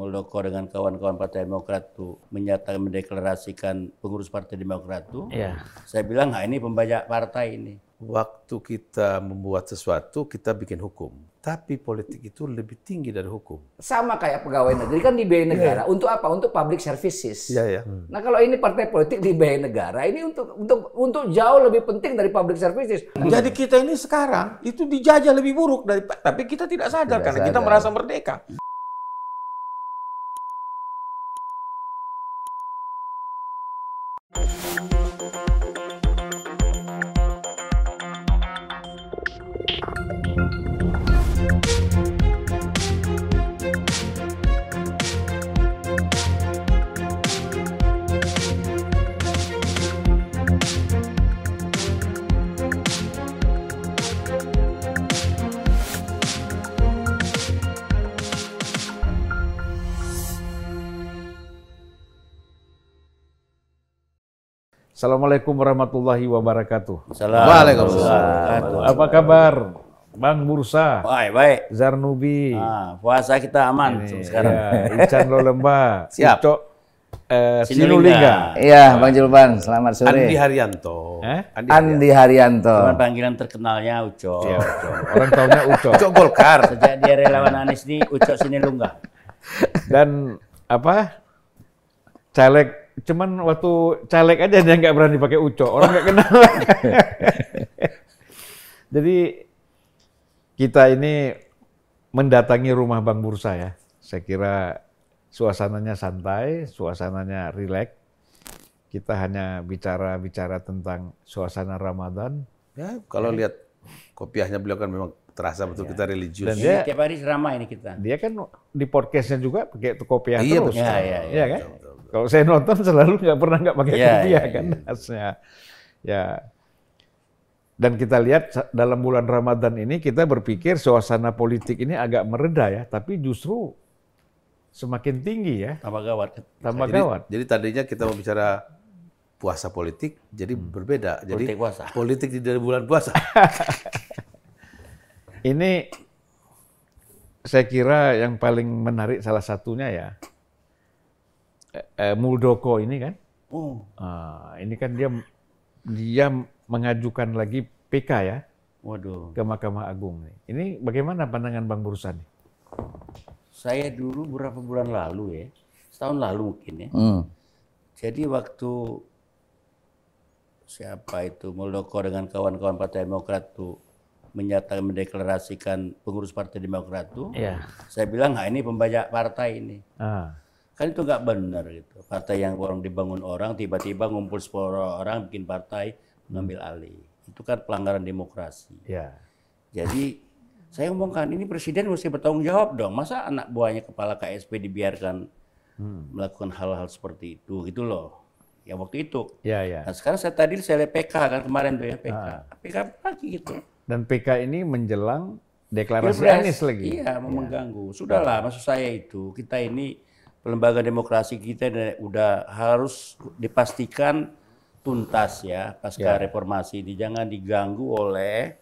Muldoko dengan kawan-kawan Partai Demokrat itu menyatakan mendeklarasikan pengurus Partai Demokrat itu, Iya. saya bilang, nah ini pembajak partai ini. Waktu kita membuat sesuatu, kita bikin hukum. Tapi politik itu lebih tinggi dari hukum. Sama kayak pegawai negeri kan dibiayai negara. Untuk apa? Untuk public services. Iya ya. Nah kalau ini partai politik dibiayai negara, ini untuk untuk untuk jauh lebih penting dari public services. Jadi kita ini sekarang itu dijajah lebih buruk dari tapi kita tidak sadar Tidak karena kita sadar. merasa merdeka. Assalamualaikum warahmatullahi wabarakatuh. Assalamualaikum. Apa kabar, Bang Bursa, Baik, baik. Zarnubi, Nah, puasa kita aman sekarang. ya, Ican Lolemba, Siap. Ucok eh. Sinulingga. Iya, Bang Julban, selamat sore. Andi Haryanto. Eh? Andi, Andi Haryanto. Cuman panggilan terkenalnya Uco. Ya, Ucok. Orang tahunya Ucok. Cok Golkar. Sejak dia relawan Anies ini, Uco Sinilungga. Dan apa? Caleg, cuman waktu caleg aja dia nggak berani pakai Ucok. Orang nggak kenal. Jadi kita ini mendatangi rumah Bang Bursa ya. Saya kira suasananya santai, suasananya rileks. Kita hanya bicara-bicara tentang suasana Ramadan. Ya, kalau lihat kopiahnya beliau kan memang terasa betul kita religius. Dan dia tiap hari ramai ini kita. dia kan di podcastnya juga pakai kopiah Iya, terus. betul. Ya, ya, ya. Iya kan? Kalau saya nonton selalu nggak pernah nggak pakai Iya, kopiah iya, kan khasnya. Ya. Dan kita lihat dalam bulan Ramadan ini kita berpikir suasana politik ini agak mereda ya, tapi justru semakin tinggi ya, Tambah gawat. tambah Jadi, gawat. jadi tadinya kita mau bicara puasa politik, jadi berbeda. Jadi Politik puasa. politik di dari bulan puasa. Ini saya kira yang paling menarik salah satunya ya eh, Muldoko ini kan. Oh, Ah, ini kan dia dia mengajukan lagi PK ya waduh. ke Mahkamah Agung nih. Ini bagaimana pandangan Bang Bursa nih? Saya dulu beberapa bulan lalu ya, setahun lalu mungkin ya. Hmm. Jadi waktu siapa itu Muldoko dengan kawan-kawan Partai Demokrat tuh menyatakan mendeklarasikan pengurus Partai Demokrat tuh, Iya. saya bilang, nah ini pembajak partai ini. Ah, Kan itu nggak benar gitu. Partai yang orang dibangun orang, tiba-tiba ngumpul 10 orang bikin partai mengambil alih. Itu kan pelanggaran demokrasi. ya. Jadi saya ngomongkan ini presiden mesti bertanggung jawab dong. Masa anak buahnya kepala KSP dibiarkan melakukan hal-hal seperti itu gitu loh. Ya waktu itu. Ya, ya. Nah sekarang saya tadi saya lihat PK kan kemarin tuh ya PK. PK lagi gitu. Dan PK ini menjelang deklarasi Pilpres. Anies lagi. Iya, mau mengganggu. Sudahlah, maksud saya itu kita ini lembaga demokrasi kita udah harus dipastikan tuntas ya pasca reformasi ini jangan diganggu oleh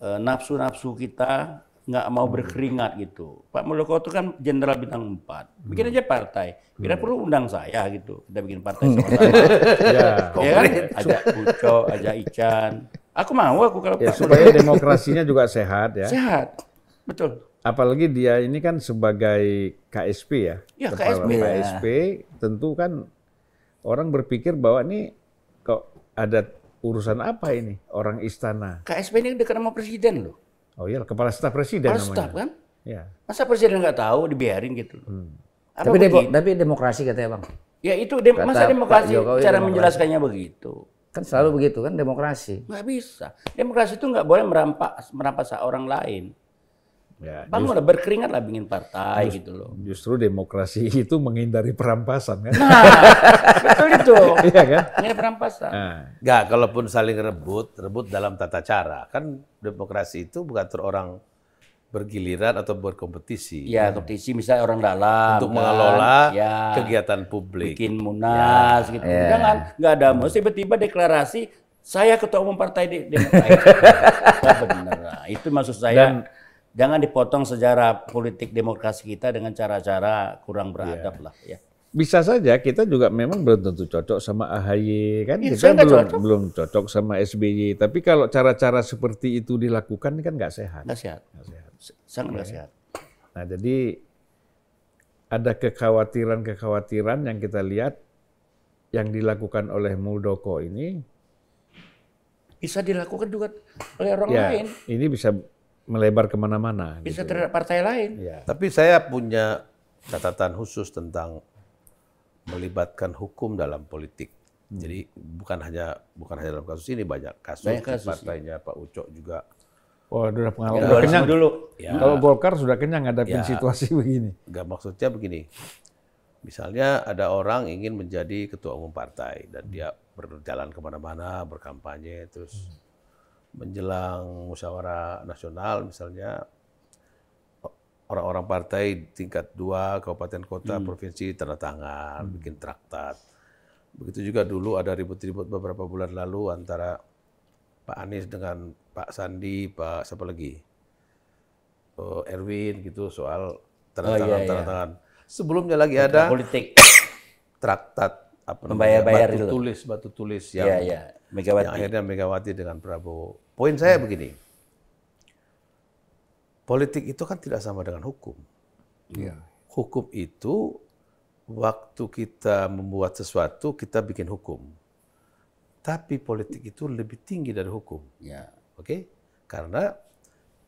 eh, nafsu-nafsu kita nggak mau berkeringat gitu. Pak Muldoko itu kan jenderal bintang 4. Bikin aja partai. Kira perlu undang saya gitu. Kita bikin partai sama-sama. Ya. ya kan? Ajak Uco, ajak Ican. Aku mau aku kalau Ya, supaya demokrasinya juga sehat ya. sehat. Betul. Apalagi dia ini kan sebagai KSP ya. Ya, Kepala KSP. KSP tentu kan orang berpikir bahwa ini kok ada urusan apa ini orang istana. KSP ini dekat sama presiden loh. Oh iya, kepala staf presiden Kepala namanya. staf kan? Ya. Masa presiden nggak tahu dibiarin gitu loh. Apa Tapi, demo- tapi demokrasi katanya Bang. Ya itu dem- Kata masa demokrasi Jokowi cara demokrasi. menjelaskannya begitu. Kan selalu begitu kan demokrasi. Nggak bisa. Demokrasi itu nggak boleh merampas merampas orang lain. Ya, Bang udah berkeringat lah bikin partai gitu loh. Justru demokrasi itu menghindari perampasan kan? Nah, betul itu. Iya kan? Ini perampasan. Nah, Enggak, kalaupun saling rebut, rebut dalam tata cara. Kan demokrasi itu bukan atur orang bergiliran atau berkompetisi. Ya kompetisi misalnya orang dalam Untuk kan. mengelola ya, kegiatan publik. bikin munas gitu. Jangan nggak ada mus tiba-tiba deklarasi saya ketua umum partai di Demokrat. Benar. Nah, itu maksud saya. dan jangan dipotong sejarah politik demokrasi kita dengan cara-cara kurang beradab lah ya. Bisa saja kita juga memang belum tentu cocok sama AHY kan Iya, kita belum cocok. belum cocok sama SBY. Tapi kalau cara-cara seperti itu dilakukan kan nggak sehat. Nggak sehat. Sangat nggak sehat. Nah jadi ada kekhawatiran-kekhawatiran yang kita lihat yang dilakukan oleh Muldoko ini Bisa dilakukan juga oleh orang ya lain. ini bisa melebar ke mana-mana. Bisa gitu. terhadap partai lain. Ya. Tapi saya punya catatan khusus tentang melibatkan hukum dalam politik. Jadi bukan hanya bukan hanya dalam kasus ini banyak kasus, Banyak kasus, partainya Pak Ucok juga. Wah, udah pengalaman. Ya, kenyang. dulu. Ya, Kalau Golkar sudah kenyang ngadapin Ya. situasi begini. nggak maksudnya begini. Misalnya ada orang ingin menjadi ketua umum partai dan dia berjalan ke mana-mana berkampanye terus menjelang musyawarah nasional misalnya orang-orang partai tingkat dua kabupaten kota provinsi tanda tangan bikin traktat begitu juga dulu ada ribut-ribut beberapa bulan lalu antara Pak Anies dengan Pak Sandi Pak siapa lagi Eh, Erwin gitu soal tanda Oh, tangan iya, tanda iya. tangan sebelumnya lagi ada Politik. traktat apa namanya, Membayar-bayar batu itu. tulis batu tulis yang Iya, iya. Megawati. yang akhirnya Megawati dengan Prabowo. Poin saya begini, politik itu kan tidak sama dengan hukum. Iya. Hukum itu waktu kita membuat sesuatu kita bikin hukum. Tapi politik itu lebih tinggi dari hukum. Ya. Oke? Karena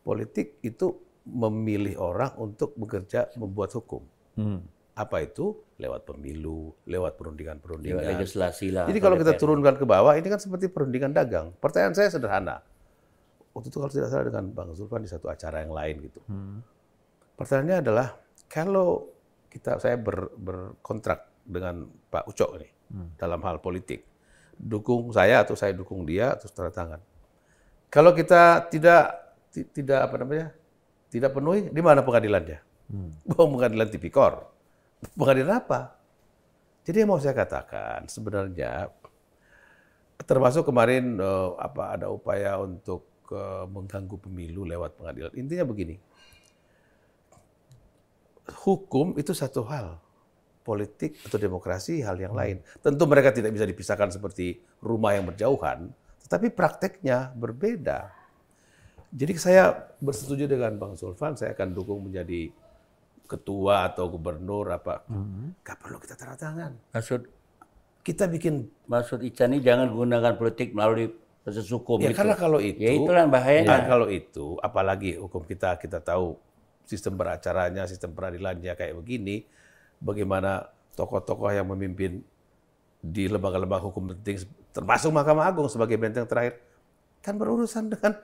politik itu memilih orang untuk bekerja membuat hukum. Hmm. Apa itu? Lewat pemilu, lewat perundingan-perundingan. Lewat legislasi lah. Jadi kalau kita turunkan ke bawah, ini kan seperti perundingan dagang. Pertanyaan saya sederhana. Waktu itu kalau tidak salah dengan Bang Zulfan di satu acara yang lain gitu. Pertanyaannya adalah kalau kita saya ber- berkontrak dengan Pak Ucok ini dalam hal politik, dukung saya atau saya dukung dia atau tanda tangan. Kalau kita tidak ti- tidak apa namanya tidak penuhi, di mana pengadilannya? Oh, pengadilan tipikor. Pengadilan apa? Jadi yang mau saya katakan sebenarnya termasuk kemarin eh, apa ada upaya untuk eh, mengganggu pemilu lewat pengadilan. Intinya begini. Hukum itu satu hal. Politik atau demokrasi hal yang lain. Tentu mereka tidak bisa dipisahkan seperti rumah yang berjauhan, tetapi prakteknya berbeda. Jadi saya bersetuju dengan Bang Sulfan, saya akan dukung menjadi ketua atau gubernur apa. Gak perlu kita tanda tangan. Maksud Kita bikin maksud Ican ini jangan gunakan politik melalui proses hukum Ya itu. karena kalau itu, Ya itulah bahayanya. kan kalau itu, apalagi hukum kita kita tahu sistem beracaranya, sistem peradilannya kayak begini, bagaimana tokoh-tokoh yang memimpin di lembaga-lembaga hukum penting, termasuk Mahkamah Agung sebagai benteng terakhir, kan berurusan dengan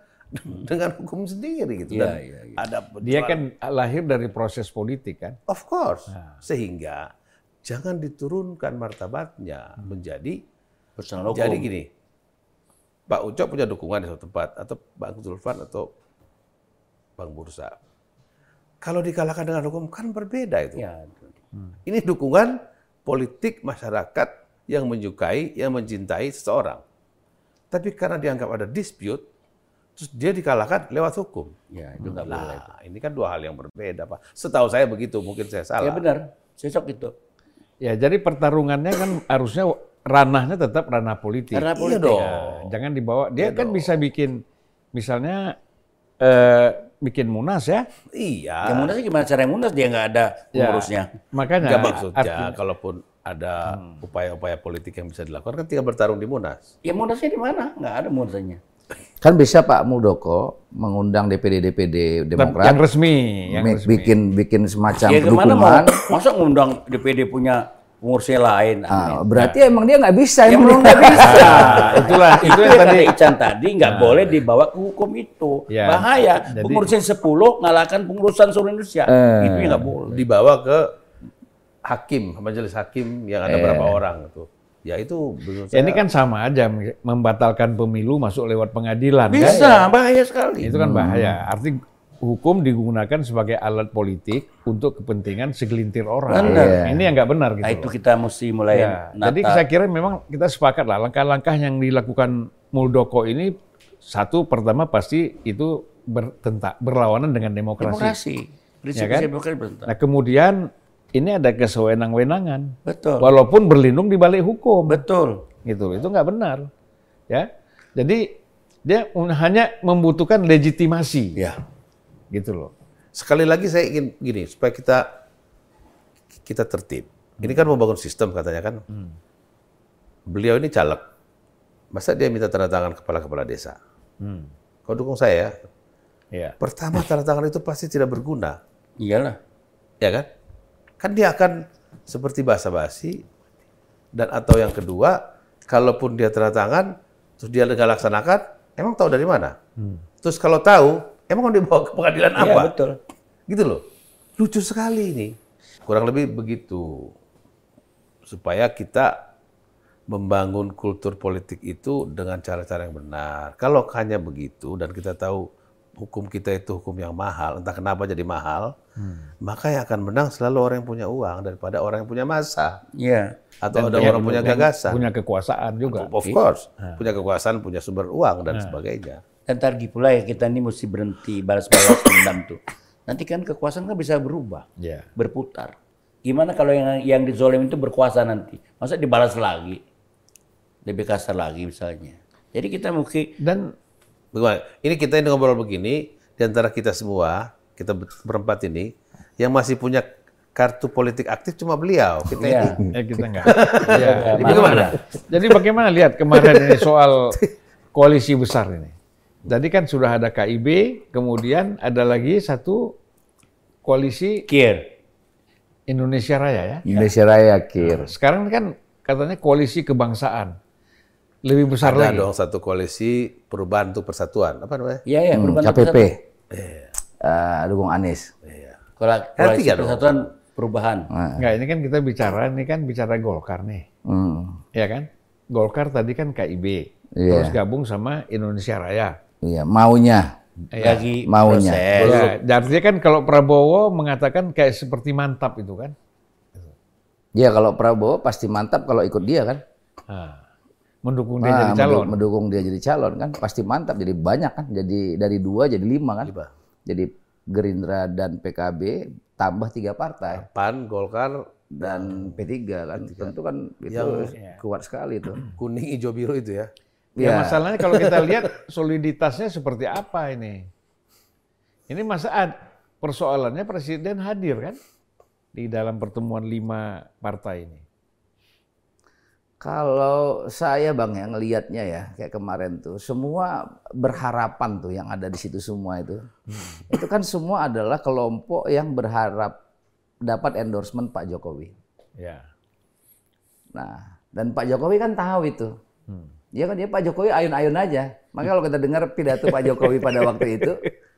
dengan hukum sendiri gitu. Iya, Dan iya, iya. ada Dia kan lahir dari proses politik kan. Of course. Sehingga jangan diturunkan martabatnya menjadi Personal hukum. jadi gini. Pak Ucok punya dukungan di suatu tempat atau Bang Zulfan atau Bang Bursa. Kalau dikalahkan dengan hukum kan berbeda itu. Ya. Ini dukungan politik masyarakat yang menyukai, yang mencintai seseorang. Tapi karena dianggap ada dispute, terus dia dikalahkan lewat hukum. Ya, itu nggak boleh. Nah, ini kan dua hal yang berbeda, Pak. Setahu saya begitu, mungkin saya salah. Ya benar. Cocok itu. Ya jadi pertarungannya kan harusnya ranahnya tetap ranah politik. Karena Iya politik. dong. Ya, jangan dibawa. Dia Iya kan dong. bisa bikin, misalnya eh, bikin munas ya. Iya. Ya munasnya gimana cara munas dia nggak ada Ya, pengurusnya. Makanya Enggak maksudnya, artinya- kalaupun ada upaya-upaya politik yang bisa dilakukan, kan tinggal bertarung di Munas. Ya munasnya di mana? Nggak ada munasnya. Kan bisa Pak Muldoko mengundang DPD-DPD Demokrat yang resmi, yang mi- resmi. bikin bikin semacam Ya dukungan. Masa ngundang DPD punya pengurusnya lain? Ah, berarti emang dia nggak bisa. Ya emang belum nggak bisa. Nah, itulah itu yang tadi Ican tadi nggak boleh dibawa ke hukum itu. Ya, Bahaya. jadi- Pengurusan 10 ngalahkan pengurusan seluruh Indonesia. Eh. Itu yang nggak boleh. Dibawa ke hakim, majelis hakim yang ada Eh. berapa orang itu. Ya itu menurut Ya, ini saya- kan sama aja membatalkan pemilu masuk lewat pengadilan kan. Bisa, bahaya sekali. Itu kan bahaya. Arti hukum digunakan sebagai alat politik untuk kepentingan segelintir orang. Benar. Nah, Ini yang nggak benar gitu. Nah, itu loh. kita mesti mulai Ya, nata. jadi saya kira memang kita sepakat lah langkah-langkah yang dilakukan Muldoko ini satu pertama pasti itu bertenta, berlawanan dengan demokrasi. Demokrasi. Prinsip Ya kan? demokrasi bertentangan. Nah kemudian ini ada kesewenang-wenangan, Betul. walaupun berlindung di balik hukum, Betul. gitu. Itu nggak benar, ya. Jadi dia hanya membutuhkan legitimasi, Ya. gitu loh. Sekali lagi saya ingin gini supaya kita kita tertib. Ini kan membangun sistem katanya kan. Beliau ini caleg. Masa dia minta tanda tangan kepala-kepala desa? Kau dukung saya ya? Ya. Pertama tanda tangan itu pasti tidak berguna, Iyalah. ya kan? Kan dia akan seperti basa-basi dan atau yang kedua, kalaupun dia tanda tangan terus dia nggak laksanakan, emang tahu dari mana? Terus kalau tahu, emang mau dibawa ke pengadilan Iya, apa? betul. Gitu loh. Lucu sekali ini. Kurang lebih begitu. Supaya kita membangun kultur politik itu dengan cara-cara yang benar. Kalau hanya begitu dan kita tahu hukum kita itu hukum yang mahal, entah kenapa jadi mahal, maka yang akan menang selalu orang yang punya uang daripada orang yang punya masa Iya. atau ada Yang- orang punya gagasan. punya kekuasaan juga. Of course, punya kekuasaan, punya sumber uang dan sebagainya. Dan tadi pula ya kita ini mesti berhenti balas-balas dendam tuh. Nanti kan kekuasaan kan bisa berubah, Ya. berputar. Gimana kalau yang yang dizolim itu berkuasa nanti? Masa dibalas lagi? Lebih kasar lagi misalnya. Jadi kita mungkin Dan Bagaimana? Ini kita ini ngobrol begini di antara kita semua, kita ber- berempat ini yang masih punya kartu politik aktif cuma beliau. Kita Iya. ini. eh, kita enggak. ya. Jadi bagaimana? Jadi bagaimana lihat kemarin ini soal koalisi besar ini. Jadi kan sudah ada KIB, kemudian ada lagi satu koalisi kir. Indonesia Raya ya. Indonesia Raya kir. Sekarang kan katanya koalisi kebangsaan. Lebih besar Ada lagi. dong satu koalisi perubahan untuk persatuan. Apa namanya? Iya ya, Hmm, perubahan KPP. Persatuan. Eh, dukung Anies. Kalau Ada koalisi tiga dong. persatuan perubahan. Enggak, ini kan kita bicara, ini kan bicara Golkar nih. Hmm. Ya kan? Golkar tadi kan KIB. Iya. Terus gabung sama Indonesia Raya. Iya, maunya. Ya. Lagi Maunya. Ya, artinya kan kalau Prabowo mengatakan kayak seperti mantap itu kan. Ya kalau Prabowo pasti mantap kalau ikut dia kan. Nah, mendukung dia Ah, jadi calon. mendu- Mendukung dia jadi calon kan, pasti mantap. Jadi banyak kan, jadi dari dua jadi lima kan. Lima. Jadi Gerindra dan PKB tambah tiga partai PAN, Golkar, dan P3 kan. Tentu kan itu Yang- kuat sekali itu. kuning, hijau, biru itu ya. Ya, Ya. masalahnya kalau kita lihat soliditasnya seperti apa ini. Ini masa ad- persoalannya presiden hadir kan di dalam pertemuan lima partai ini. Kalau saya bang yang ngelihatnya ya kayak kemarin tuh semua berharapan tuh yang ada di situ semua itu, itu kan semua adalah kelompok yang berharap dapat endorsement Pak Jokowi. Ya. Nah dan Pak Jokowi kan tahu itu, dia kan dia Pak Jokowi ayun-ayun aja. Makanya kalau kita dengar pidato Pak Jokowi pada waktu itu,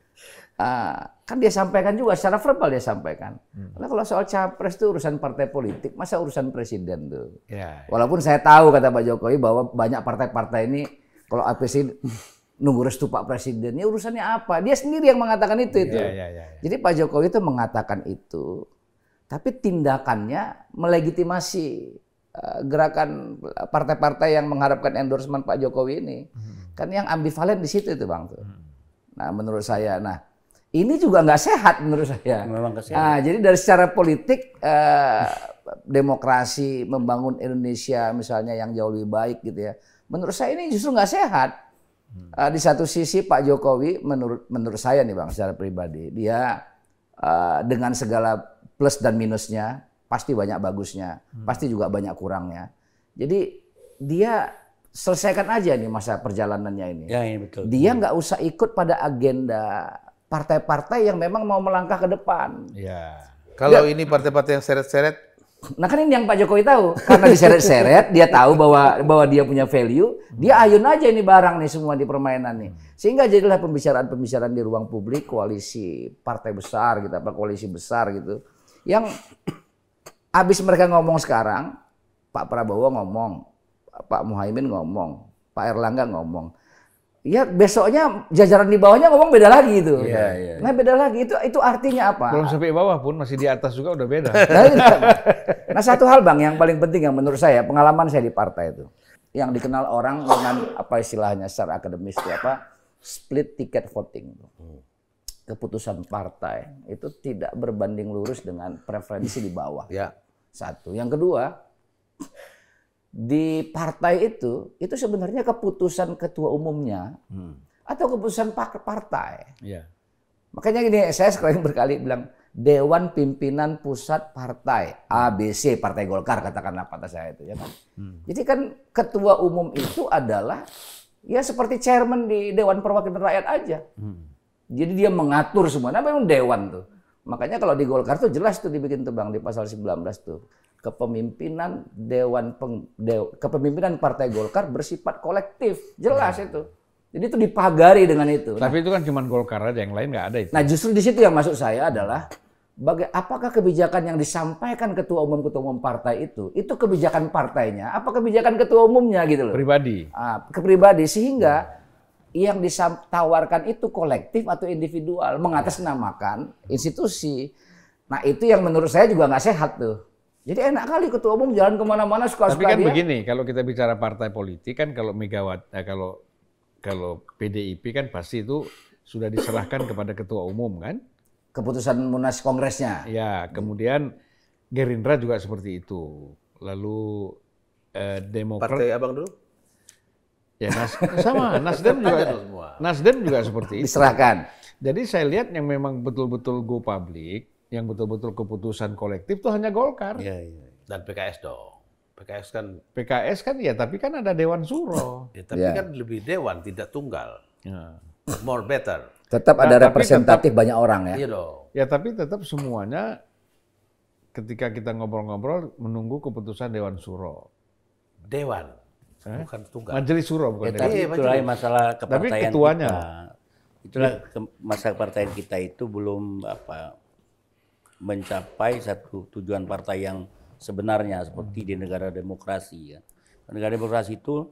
ah, kan dia sampaikan juga secara verbal dia sampaikan. Karena kalau soal capres itu urusan partai politik, masa urusan presiden tuh. Ya. Walaupun saya tahu kata Pak Jokowi bahwa banyak partai-partai ini kalau APC nunggu restu Pak Presiden, ini urusannya apa? Dia sendiri yang mengatakan itu itu. Ya, ya, ya, ya. Jadi Pak Jokowi itu mengatakan itu, tapi tindakannya melegitimasi eh, gerakan partai-partai yang mengharapkan endorsement Pak Jokowi ini. Kan yang ambivalen di situ itu Bang tuh. Nah, menurut saya, nah ini juga nggak sehat menurut saya. Memang kesehatan. Ah, jadi dari secara politik eh, demokrasi membangun Indonesia misalnya yang jauh lebih baik gitu ya. Menurut saya ini justru nggak sehat. Eh, di satu sisi Pak Jokowi menurut menurut saya nih bang secara pribadi dia eh, dengan segala plus dan minusnya pasti banyak bagusnya, pasti juga banyak kurangnya. Jadi dia selesaikan aja nih masa perjalanannya ini. Ya, ini betul. Dia nggak usah ikut pada agenda partai-partai yang memang mau melangkah ke depan. Ya. Kalau ini partai-partai yang seret-seret, Nah kan ini yang Pak Jokowi tahu. Karena diseret-seret, dia tahu bahwa bahwa dia punya value, dia ayun aja ini barang nih semua di permainan nih. Sehingga jadilah pembicaraan-pembicaraan di ruang publik koalisi partai besar gitu, apa koalisi besar gitu. Yang habis mereka ngomong sekarang, Pak Prabowo ngomong, Pak Muhaimin ngomong, Pak Erlangga ngomong. Ya besoknya jajaran di bawahnya ngomong beda lagi itu. Iya, iya. Nah beda lagi itu itu artinya apa? Belum sampai bawah pun masih di atas juga udah beda. Nah. Nah, satu hal bang yang paling penting yang menurut saya pengalaman saya di partai itu yang dikenal orang dengan apa istilahnya secara akademis itu apa split ticket voting. Keputusan partai itu tidak berbanding lurus dengan preferensi di bawah. Ya. Satu. Yang kedua, di partai itu itu sebenarnya keputusan ketua umumnya atau keputusan pak- partai. Iya. Makanya gini, saya sekali berkali bilang Dewan Pimpinan Pusat Partai ABC Partai Golkar katakanlah kata saya itu ya kan. Jadi kan ketua umum itu adalah ya seperti chairman di Dewan Perwakilan Rakyat aja. Jadi dia mengatur semua. Nah, memang dewan tuh. Makanya kalau di Golkar tuh jelas tuh dibikin tuh Bang di pasal 19 tuh. Kepemimpinan Dewan Peng- Dew- Kepemimpinan Partai Golkar bersifat kolektif. Jelas itu. Jadi itu dipagari dengan itu. Nah, Tapi itu kan cuma Golkar aja, yang lain nggak ada itu. Nah justru di situ yang masuk saya adalah baga- apakah kebijakan yang disampaikan ketua umum ketua umum partai itu itu kebijakan partainya apa kebijakan ketua umumnya gitu loh Pribadi. ah, ke pribadi sehingga yang ditawarkan itu kolektif atau individual mengatasnamakan institusi nah itu yang menurut saya juga nggak sehat tuh jadi enak kali ketua umum jalan ke mana-mana suka-suka Tapi kan dia begini, kalau kita bicara partai politik kan kalau Megawati, eh, kalau kalau PDIP kan pasti itu sudah diserahkan kepada ketua umum kan? keputusan munas kongresnya Ya, kemudian Gerindra juga seperti itu. Lalu eh, Demokrat Partai abang dulu? Ya Nas- sama Nasdem juga. Nasdem juga seperti itu. diserahkan Jadi saya lihat yang memang betul-betul go public, yang betul-betul keputusan kolektif itu hanya Golkar. Iya, iya. Dan PKS dong. PKS kan, PKS kan ya, tapi kan ada Dewan Suro. ya, tapi Ya. kan lebih dewan, tidak tunggal. Ya. More better. tetap Nah, ada representatif banyak orang ya Iya dong. Ya tapi tetap semuanya ketika kita ngobrol-ngobrol menunggu keputusan Dewan Suro. Dewan. Bukan tunggal. Majelis Suro bukan Ya, tapi itulah masalah kepartaian ketuanya. kita. Itulah ke- masalah kepartaian kita itu belum apa mencapai satu tujuan partai yang sebenarnya seperti di negara demokrasi ya. Negara demokrasi itu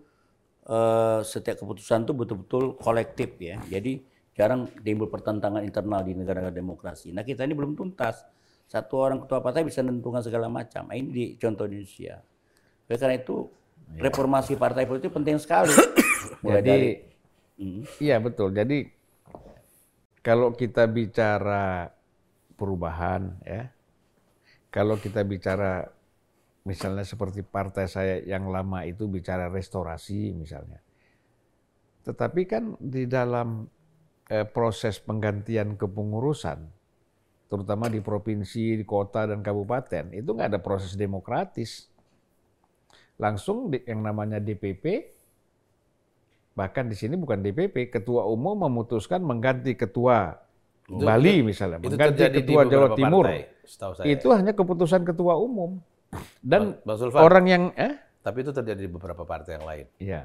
eh, setiap keputusan itu betul-betul kolektif ya. Jadi jarang timbul pertentangan internal di negara-negara demokrasi. Nah kita ini belum tuntas. Satu orang ketua partai bisa menentukan segala macam. Nah, ini di contoh Indonesia. Oleh karena itu reformasi partai politik penting sekali. Mulai Jadi dari Hmm. iya betul. Jadi kalau kita bicara perubahan ya. Kalau kita bicara misalnya seperti partai saya yang lama itu bicara restorasi misalnya. Tetapi kan di dalam eh, proses penggantian kepengurusan, terutama di provinsi, di kota dan kabupaten, itu nggak ada proses demokratis. Langsung di- yang namanya DPP, bahkan di sini bukan DPP, ketua umum memutuskan mengganti ketua Itu- Bali misalnya, Itu mengganti ketua Jawa Timur. partai, saya. Itu hanya keputusan ketua umum. Dan Bang orang yang eh tapi itu terjadi di beberapa partai yang lain. Iya.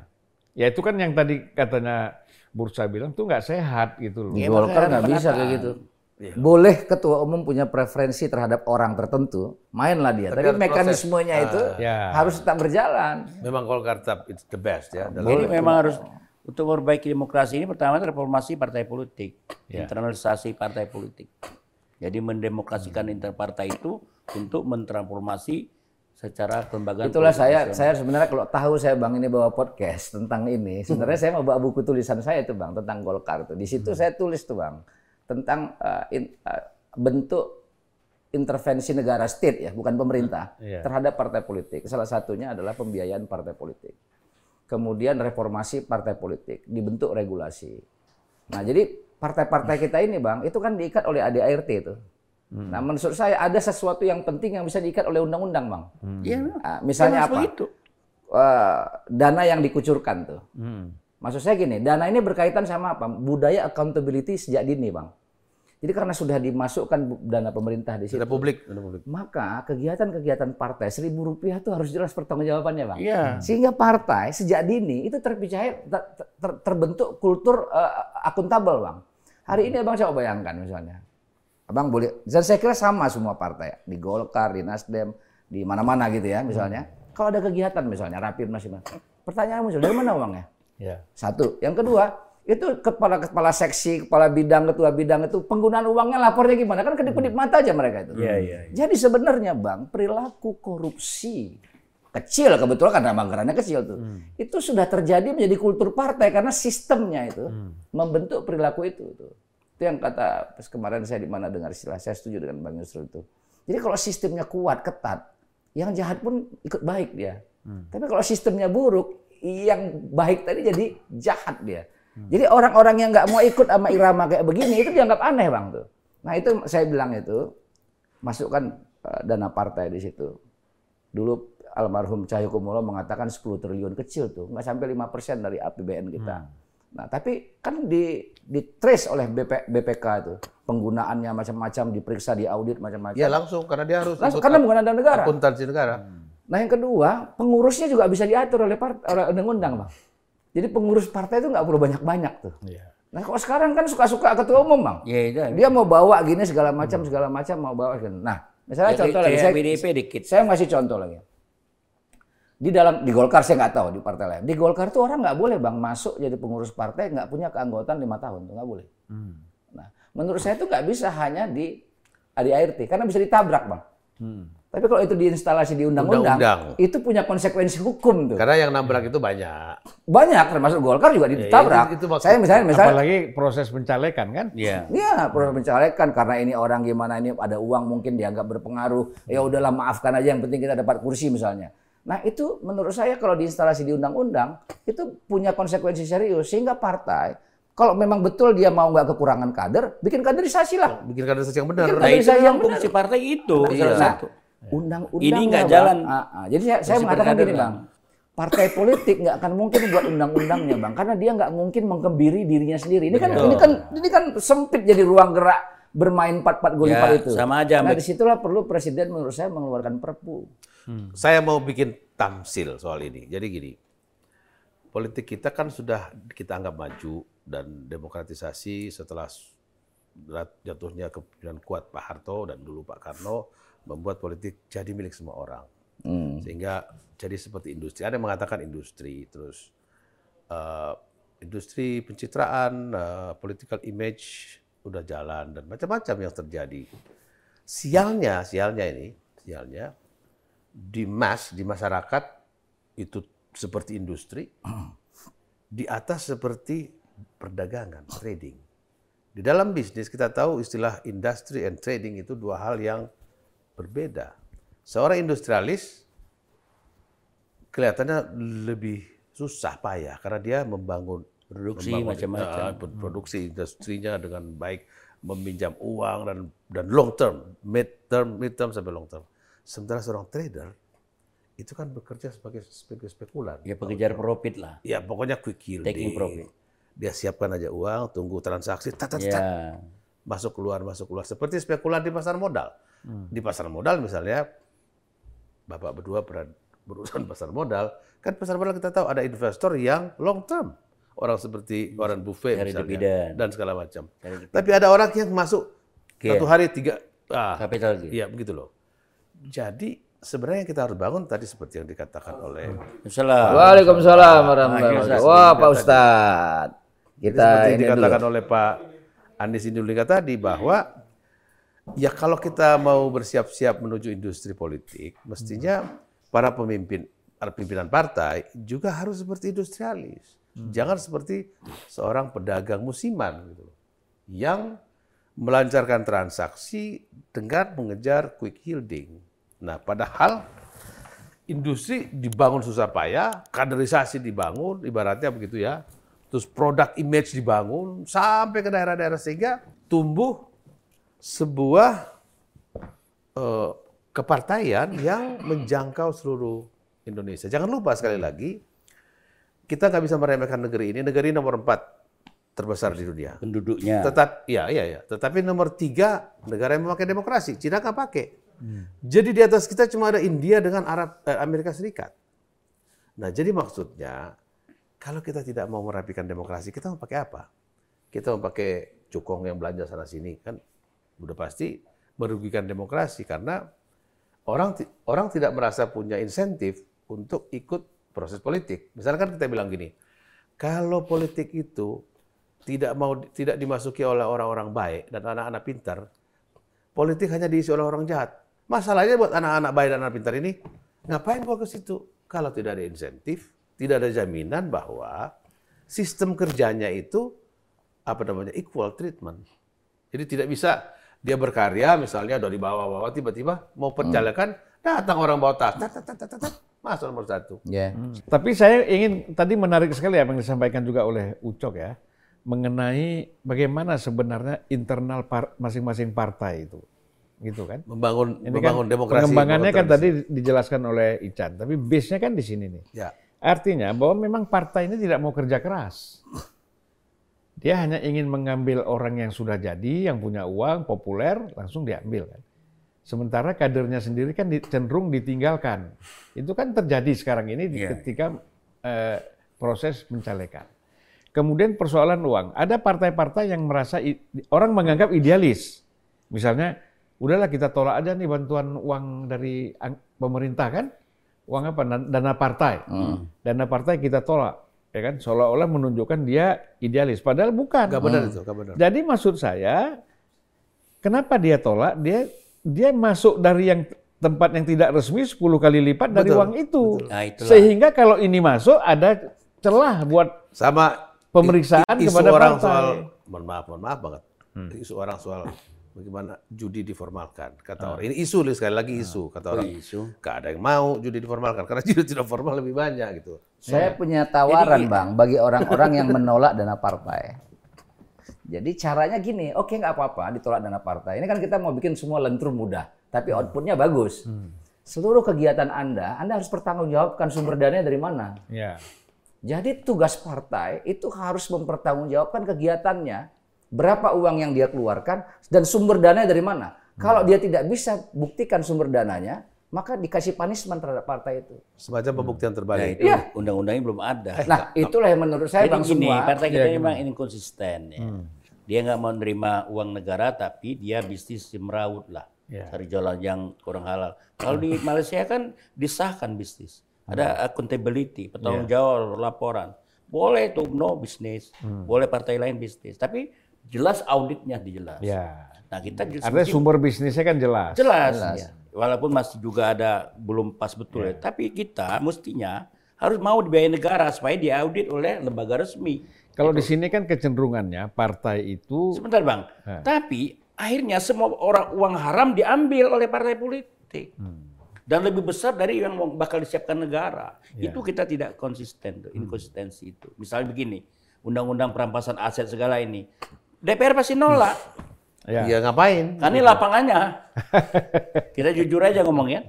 Ya itu kan yang tadi katanya Bursa bilang tuh nggak sehat gitu loh. Ya, Golkar makanya nggak bisa kayak gitu. Boleh ketua umum punya preferensi terhadap orang tertentu, mainlah dia. Tapi mekanismenya proses. itu Ya. harus tetap berjalan. Memang Golkar tetap it's the best ya. dalam- Jadi memang harus untuk memperbaiki demokrasi ini pertama reformasi partai politik, Ya. internalisasi partai politik. Jadi mendemokrasikan interpartai itu untuk mentransformasi secara kelembagaan. Itulah saya saya sebenarnya kalau tahu saya Bang ini bawa podcast tentang ini, sebenarnya saya mau bawa buku tulisan saya itu Bang tentang Golkar tuh. Di situ saya tulis tuh Bang tentang uh, in- uh, bentuk intervensi negara state ya, bukan pemerintah Iya. terhadap partai politik. Salah satunya adalah pembiayaan partai politik. Kemudian reformasi partai politik, dibentuk regulasi. Nah, jadi partai-partai kita ini, Bang, itu kan diikat oleh ADART itu. Nah, menurut saya ada sesuatu yang penting yang bisa diikat oleh undang-undang, Bang. Iya, Ah, misalnya termasuk apa? itu. Eh, dana yang dikucurkan tuh. Hmm. Maksud saya gini, dana ini berkaitan sama apa? Budaya accountability sejak dini, Bang. Jadi karena sudah dimasukkan dana pemerintah di situ, Sudah publik, publik. maka kegiatan-kegiatan partai seribu rupiah itu harus jelas pertanggungjawabannya, Bang. Iya. Sehingga partai sejak dini itu terpercaya ter- ter- terbentuk kultur eh, akuntabel, Bang. Hari ini Abang coba bayangkan misalnya. Abang boleh, dan saya kira sama semua partai, di Golkar, di Nasdem, di mana-mana gitu ya misalnya. Kalau ada kegiatan misalnya, Rapimnas, pertanyaan muncul, dari mana uangnya? Ya. Satu. Yang kedua, itu kepala-kepala seksi, kepala bidang, ketua bidang itu penggunaan uangnya lapornya gimana? Kan kedip-kedip mata aja mereka itu. Iya, iya. iya. Jadi sebenarnya Bang, perilaku korupsi kecil kebetulan karena anggarannya kecil tuh. Itu sudah terjadi menjadi kultur partai karena sistemnya itu membentuk perilaku itu tuh. Itu yang kata pas kemarin saya di mana dengar istilah saya setuju dengan Bang Yusril itu. Jadi kalau sistemnya kuat, ketat, yang jahat pun ikut baik dia. Tapi kalau sistemnya buruk, yang baik tadi jadi jahat dia. Jadi orang-orang yang nggak mau ikut sama irama kayak begini itu dianggap aneh bang tuh. Nah itu saya bilang itu masukkan eh, dana partai di situ. Dulu almarhum Cahyokumolo mengatakan 10 triliun kecil tuh, nggak sampai 5% dari APBN kita. Nah, tapi kan di di trace oleh BP, BPK itu penggunaannya macam-macam diperiksa di audit macam-macam. Ya langsung karena dia harus Langsung karena bukan dana negara. akuntansi negara. Nah yang kedua, pengurusnya juga bisa diatur oleh part- oleh undang-undang, bang. Jadi pengurus partai itu nggak perlu banyak-banyak tuh. Nah kalau sekarang kan suka-suka ketua umum, bang. Ya, itu. Dia mau bawa gini segala macam, segala macam mau bawa. gini. Nah, misalnya Ya, contoh lagi, saya, PDIP dikit. saya ngasih contoh lagi. Di dalam di Golkar saya nggak tahu di partai lain. Di Golkar tuh orang nggak boleh bang masuk jadi pengurus partai nggak punya keanggotaan lima tahun tuh nggak boleh. Nah, menurut saya itu nggak bisa hanya di ADART karena bisa ditabrak bang. Tapi kalau itu diinstalasi di undang-undang, itu punya konsekuensi hukum tuh. Karena yang nabrak itu banyak. Banyak termasuk Golkar juga ditabrak. itu- itu maksud- saya misalnya misalnya Apalagi proses pencalekan kan? Iya. Iya, proses pencalekan karena ini orang gimana ini ada uang mungkin dianggap berpengaruh. Ya udahlah maafkan aja yang penting kita dapat kursi misalnya. Nah itu menurut saya kalau diinstalasi di undang-undang itu punya konsekuensi serius sehingga partai kalau memang betul dia mau nggak kekurangan kader, bikin kaderisasi lah. Bikin kaderisasi yang benar. Bikin Nah, itu kaderisasi yang memang benar. fungsi partai itu. Nah, salah satu. Undang-undang Ini nggak jalan. Ah, ah. Jadi saya, saya mengatakan gini Bang. bang, partai politik nggak akan mungkin buat undang-undangnya bang, karena dia nggak mungkin mengkebiri dirinya sendiri. Ini kan ini kan ini kan sempit jadi ruang gerak bermain empat-empat gol Ya, itu. sama aja, Nah di situlah perlu presiden menurut saya mengeluarkan perpu. Saya mau bikin tamsil soal ini. Jadi gini, politik kita kan sudah kita anggap maju dan demokratisasi setelah jatuhnya kepemimpinan kuat Pak Harto dan dulu Pak Karno membuat politik jadi milik semua orang. Sehingga jadi seperti industri. Ada yang mengatakan industri, terus eh, industri pencitraan, eh, political image udah jalan dan macam-macam yang terjadi. Sialnya, sialnya ini, sialnya di mass di masyarakat itu seperti industri, di atas seperti perdagangan, trading. Di dalam bisnis kita tahu istilah industry and trading itu dua hal yang berbeda. Seorang industrialis kelihatannya lebih susah payah karena dia membangun Produksi macam-macam. eh, produksi industrinya dengan baik, meminjam uang dan dan long term, mid term, mid term sampai long term. Sementara seorang trader itu kan bekerja sebagai sebagai spekulan. Ya pengejar profit lah. Ya pokoknya quick yielding. Taking profit. Dia siapkan aja uang, tunggu transaksi, tat, tat, tat, Ya. masuk keluar masuk keluar seperti spekulan di pasar modal. Di pasar modal misalnya Bapak berdua pernah berurusan pasar modal, kan pasar modal kita tahu ada investor yang long term. Orang seperti Warren Buffett Cari misalnya dividen. dan segala macam. Tapi ada orang yang masuk Iya. satu hari tiga ah, Capital gain. Iya, begitu loh. Jadi sebenarnya kita harus bangun tadi seperti yang dikatakan oleh Salah. Waalaikumsalam warahmatullahi wabarakatuh. Wah Pak. Ustadz, Jadi kita seperti yang ini dikatakan dulu. oleh Pak Andi Sindulika tadi bahwa ya kalau kita mau bersiap-siap menuju industri politik, mestinya para pemimpin para pimpinan partai juga harus seperti industrialis. Jangan seperti seorang pedagang musiman gitu loh. Yang melancarkan transaksi dengan mengejar quick yielding. Nah, padahal industri dibangun susah payah, kaderisasi dibangun, ibaratnya begitu ya. Terus produk image dibangun sampai ke daerah-daerah sehingga tumbuh sebuah eh, kepartaian yang menjangkau seluruh Indonesia. Jangan lupa sekali lagi, kita nggak bisa meremehkan negeri ini. Negeri nomor empat terbesar di dunia. Penduduknya. Tetap, ya, iya, ya. Tetapi nomor tiga negara yang memakai demokrasi, Cina nggak pakai. Jadi di atas kita cuma ada India dengan Arab eh, Amerika Serikat. Nah, jadi maksudnya kalau kita tidak mau merapikan demokrasi, kita mau pakai apa? Kita mau pakai cukong yang belanja sana sini kan udah pasti merugikan demokrasi karena orang orang tidak merasa punya insentif untuk ikut proses politik. Misalkan kita bilang gini, kalau politik itu tidak mau tidak dimasuki oleh orang-orang baik dan anak-anak pintar, politik hanya diisi oleh orang jahat. Masalahnya buat anak-anak baik dan anak pintar ini, Ngapain gua ke situ? Kalau tidak ada insentif, tidak ada jaminan bahwa sistem kerjanya itu apa namanya equal treatment. Jadi tidak bisa dia berkarya misalnya dari bawah-bawah tiba-tiba mau perjalanan datang orang bawa tas, tat, tat, tat, tat, tat, masuk nomor satu. Ya. Tapi saya ingin tadi menarik sekali apa yang disampaikan juga oleh Ucok ya mengenai bagaimana sebenarnya internal par- masing-masing partai itu, gitu kan? Membangun Ini membangun kan demokrasi. pengembangannya kan tadi dijelaskan oleh Ican, tapi base-nya kan di sini nih. Ya. Artinya bahwa memang partai ini tidak mau kerja keras. Dia hanya ingin mengambil orang yang sudah jadi, yang punya uang, populer, langsung diambil kan. Sementara kadernya sendiri kan cenderung ditinggalkan. Itu kan terjadi sekarang ini Iya. ketika eh, proses pencalekan. Kemudian persoalan uang. Ada partai-partai yang merasa orang menganggap idealis. Misalnya, udahlah kita tolak aja nih bantuan uang dari pemerintah kan, uang apa? Dan- Dana partai. Dana partai kita tolak, ya kan? Seolah-olah menunjukkan dia idealis. Padahal bukan. Gak benar itu, gak benar. Jadi maksud saya, kenapa dia tolak? Dia dia masuk dari yang tempat yang tidak resmi 10 kali lipat dari Betul, uang itu. Nah, itulah. Sehingga kalau ini masuk ada celah buat Sama Pemeriksaan isu kepada orang partai. soal mohon maaf, mohon maaf banget. Isu orang soal bagaimana judi diformalkan. Kata orang ini isu sekali lagi isu kata orang. isu. Gak ada yang mau judi diformalkan karena judi tidak formal lebih banyak gitu. Saya punya tawaran bang bagi orang-orang yang menolak dana partai. Jadi caranya gini, oke nggak apa-apa ditolak dana partai. Ini kan kita mau bikin semua lentur mudah, tapi outputnya bagus. Seluruh kegiatan Anda, Anda harus pertanggungjawabkan sumber dananya dari mana. ya. Jadi tugas partai itu harus mempertanggungjawabkan kegiatannya, berapa uang yang dia keluarkan dan sumber dananya dari mana. Kalau dia tidak bisa buktikan sumber dananya, maka dikasih punishment terhadap partai itu. Semacam pembuktian Nah, terbalik. itu undang-undangnya belum ada. Nah, itulah yang menurut saya Jadi bang gini, semua. partai kita memang inkonsisten ya. Dia nggak mau nerima uang negara, tapi dia bisnis semeraut lah. Ya. Cari jalan yang kurang halal. Kalau di Malaysia kan disahkan bisnis. Ada accountability, pertanggung jawab, laporan. Boleh tuh no bisnis, boleh partai lain bisnis. Tapi jelas auditnya dijelas. Ya. Nah kita jelas, Artinya sumber bisnisnya kan jelas. jelas. ya. Walaupun masih juga ada belum pas betul ya. Tapi kita mestinya harus mau dibiayai negara supaya diaudit oleh lembaga resmi. Kalau di sini kan kecenderungannya partai itu Sebentar bang. Tapi akhirnya semua orang uang haram diambil oleh partai politik. Dan lebih besar dari yang bakal disiapkan negara. Itu kita tidak konsisten, tuh, inkonsistensi itu. Misalnya begini, undang-undang perampasan aset segala ini. DPR pasti nolak. Ya. Ya ngapain? Kan ini lapangannya. Kita jujur aja ngomongnya.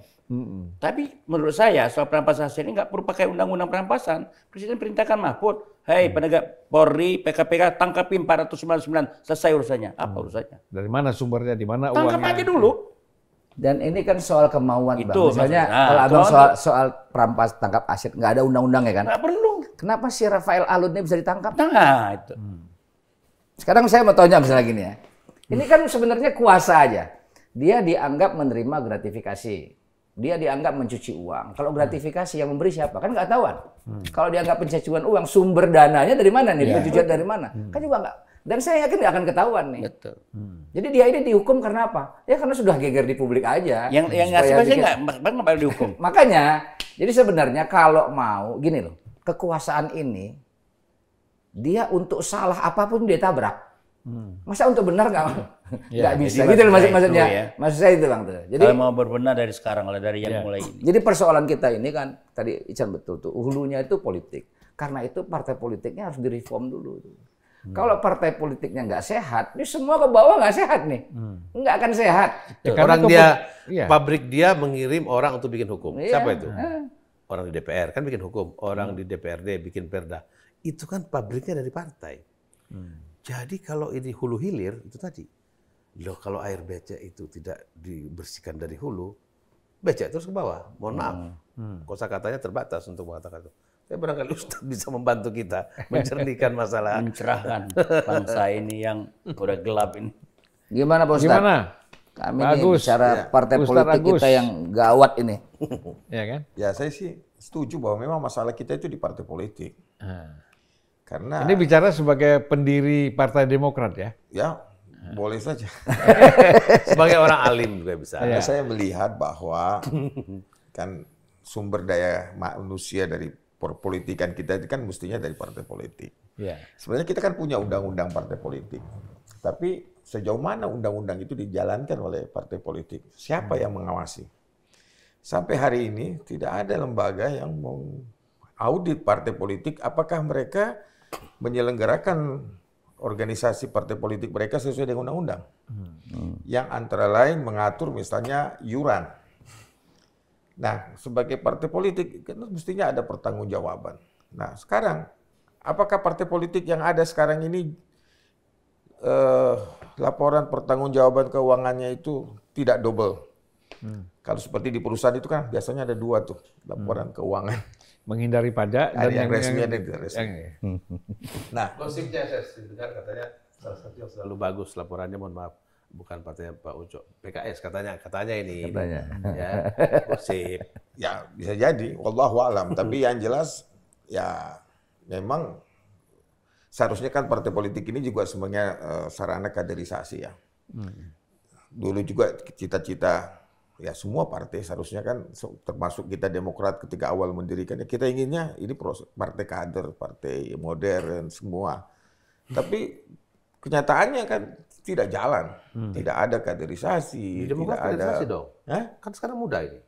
Tapi menurut saya soal perampasan aset ini nggak perlu pakai undang-undang perampasan. Presiden perintahkan Mahfud, hei penegak Polri, PKPK tangkapi 499, selesai urusannya. Apa urusannya? dari mana sumbernya, di mana Tangkap uangnya? aja dulu. Dan ini kan soal kemauan bang. Itu Misalnya maksudnya. Nah, kalau abang soal, soal perampas tangkap aset nggak ada undang-undangnya kan? Nggak perlu. Kenapa si Rafael Alun ini bisa ditangkap? Nah itu. Sekarang saya mau tanya misalnya gini ya. Ini kan sebenarnya kuasa aja. Dia dianggap menerima gratifikasi. Dia dianggap mencuci uang. Kalau gratifikasi yang memberi siapa? Kan nggak tahuan. Kalau dianggap pencucian uang, sumber dananya dari mana nih? Pencucian dari mana? Kan juga nggak. Dan saya yakin nggak akan ketahuan nih. Betul. Jadi dia ini dihukum karena apa? Ya karena sudah geger di publik aja. Yang yang nggak, bang nggak boleh dihukum. Makanya, jadi sebenarnya kalau mau gini loh, kekuasaan ini dia untuk salah apa pun dia tabrak. Masa untuk benar nggak nggak bisa? jadi Gitu loh maksud, maksudnya. ya. Maksud saya itu bang tuh. Jadi Kalau mau berbenah dari sekarang lah dari yang mulai ini. jadi persoalan kita ini kan tadi Ican betul tuh hulunya itu politik. Karena itu partai politiknya harus direform dulu. tuh. Kalau partai politiknya nggak sehat, ini semua ke bawah nggak sehat nih, nggak akan sehat. Ya, orang dia Iya. pabrik dia mengirim orang untuk bikin hukum. Iya. Siapa itu? Eh. Orang di DPR kan bikin hukum, orang di DPRD bikin perda. Itu kan pabriknya dari partai. Jadi kalau ini hulu hilir itu tadi. Loh kalau air becek itu tidak dibersihkan dari hulu, becek terus ke bawah. Mohon maaf. Kosa katanya terbatas untuk mengatakan itu. Tapi barangkali Ustaz bisa membantu kita mencernihkan masalah. mencerahkan bangsa ini yang udah gelap ini. Gimana Pak Ustadz? Gimana? Kami Pak nih Agus. bicara Ya. partai Ustadz politik Agus. kita yang gawat ini. Ya kan? Ya saya sih setuju bahwa memang masalah kita itu di partai politik. Karena Ini bicara sebagai pendiri Partai Demokrat ya. ya boleh saja. Sebagai orang alim juga bisa. Karena saya melihat bahwa kan sumber daya manusia dari perpolitikan kita itu kan mestinya dari partai politik. Ya. Sebenarnya kita kan punya undang-undang partai politik. Tapi sejauh mana undang-undang itu dijalankan oleh partai politik? Siapa yang mengawasi? Sampai hari ini tidak ada lembaga yang mau audit partai politik apakah mereka menyelenggarakan organisasi partai politik mereka sesuai dengan undang-undang. Yang antara lain mengatur misalnya yuran. Nah, sebagai partai politik kan mestinya ada pertanggungjawaban. Nah, sekarang apakah partai politik yang ada sekarang ini eh, laporan pertanggungjawaban keuangannya itu tidak double? Kalau seperti di perusahaan itu kan biasanya ada dua tuh laporan keuangan. Menghindari pajak Ada yang resmi, ada yang tidak resmi. yang- Nah, Gosipnya saya dengar katanya salah satu yang selalu bagus laporannya mohon maaf bukan partainya Pak Ucok. PKS katanya katanya ini. Katanya. ya gosip. Ya bisa jadi, wallahu alam. Tapi yang jelas ya memang seharusnya kan partai politik ini juga sebenarnya eh, sarana kaderisasi ya. Dulu juga cita-cita ya semua partai seharusnya kan termasuk kita Demokrat ketika awal mendirikannya kita inginnya ini proses partai kader, partai modern semua. Tapi kenyataannya kan tidak jalan, tidak ada kaderisasi, di Demokrat tidak ada. kaderisasi dong Hah? kan sekarang muda ini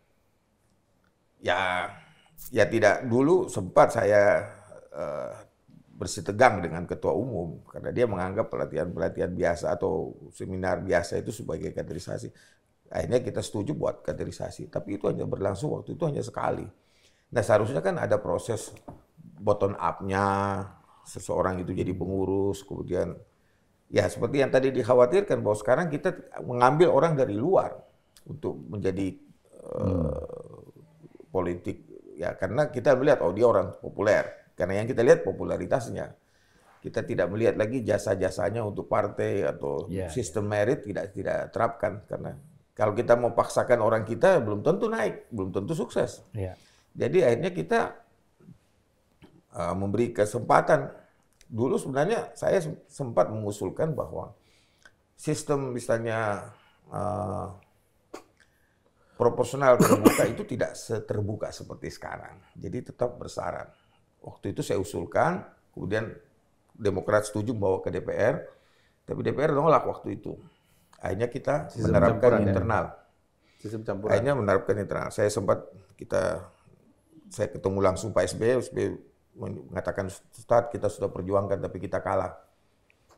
ya ya tidak dulu sempat saya eh, bersitegang dengan ketua umum karena dia menganggap pelatihan-pelatihan biasa atau seminar biasa itu sebagai kaderisasi. Akhirnya kita setuju buat kaderisasi, tapi itu hanya berlangsung waktu itu hanya sekali. Nah seharusnya kan ada proses bottom up-nya, seseorang itu jadi pengurus, kemudian ya seperti yang tadi dikhawatirkan bahwa sekarang kita mengambil orang dari luar untuk menjadi eh, politik. Ya karena kita melihat oh dia orang populer. Karena yang kita lihat popularitasnya. Kita tidak melihat lagi jasa-jasanya untuk partai atau Ya, sistem merit tidak tidak terapkan karena kalau kita mau paksakan orang kita belum tentu naik belum tentu sukses Ya. jadi akhirnya kita uh, memberi kesempatan. Dulu sebenarnya saya sem- sempat mengusulkan bahwa sistem misalnya uh, proporsional terbuka itu tidak seterbuka seperti sekarang. Jadi tetap bersyarat. Waktu itu saya usulkan, kemudian Demokrat setuju bawa ke DPR, tapi DPR nolak waktu itu. Akhirnya kita Sistem menerapkan campuran ya? internal. sistem campuran Akhirnya menerapkan internal. Saya sempat kita saya ketemu langsung Pak SBY, SBY mengatakan Ustaz kita sudah perjuangkan tapi kita kalah.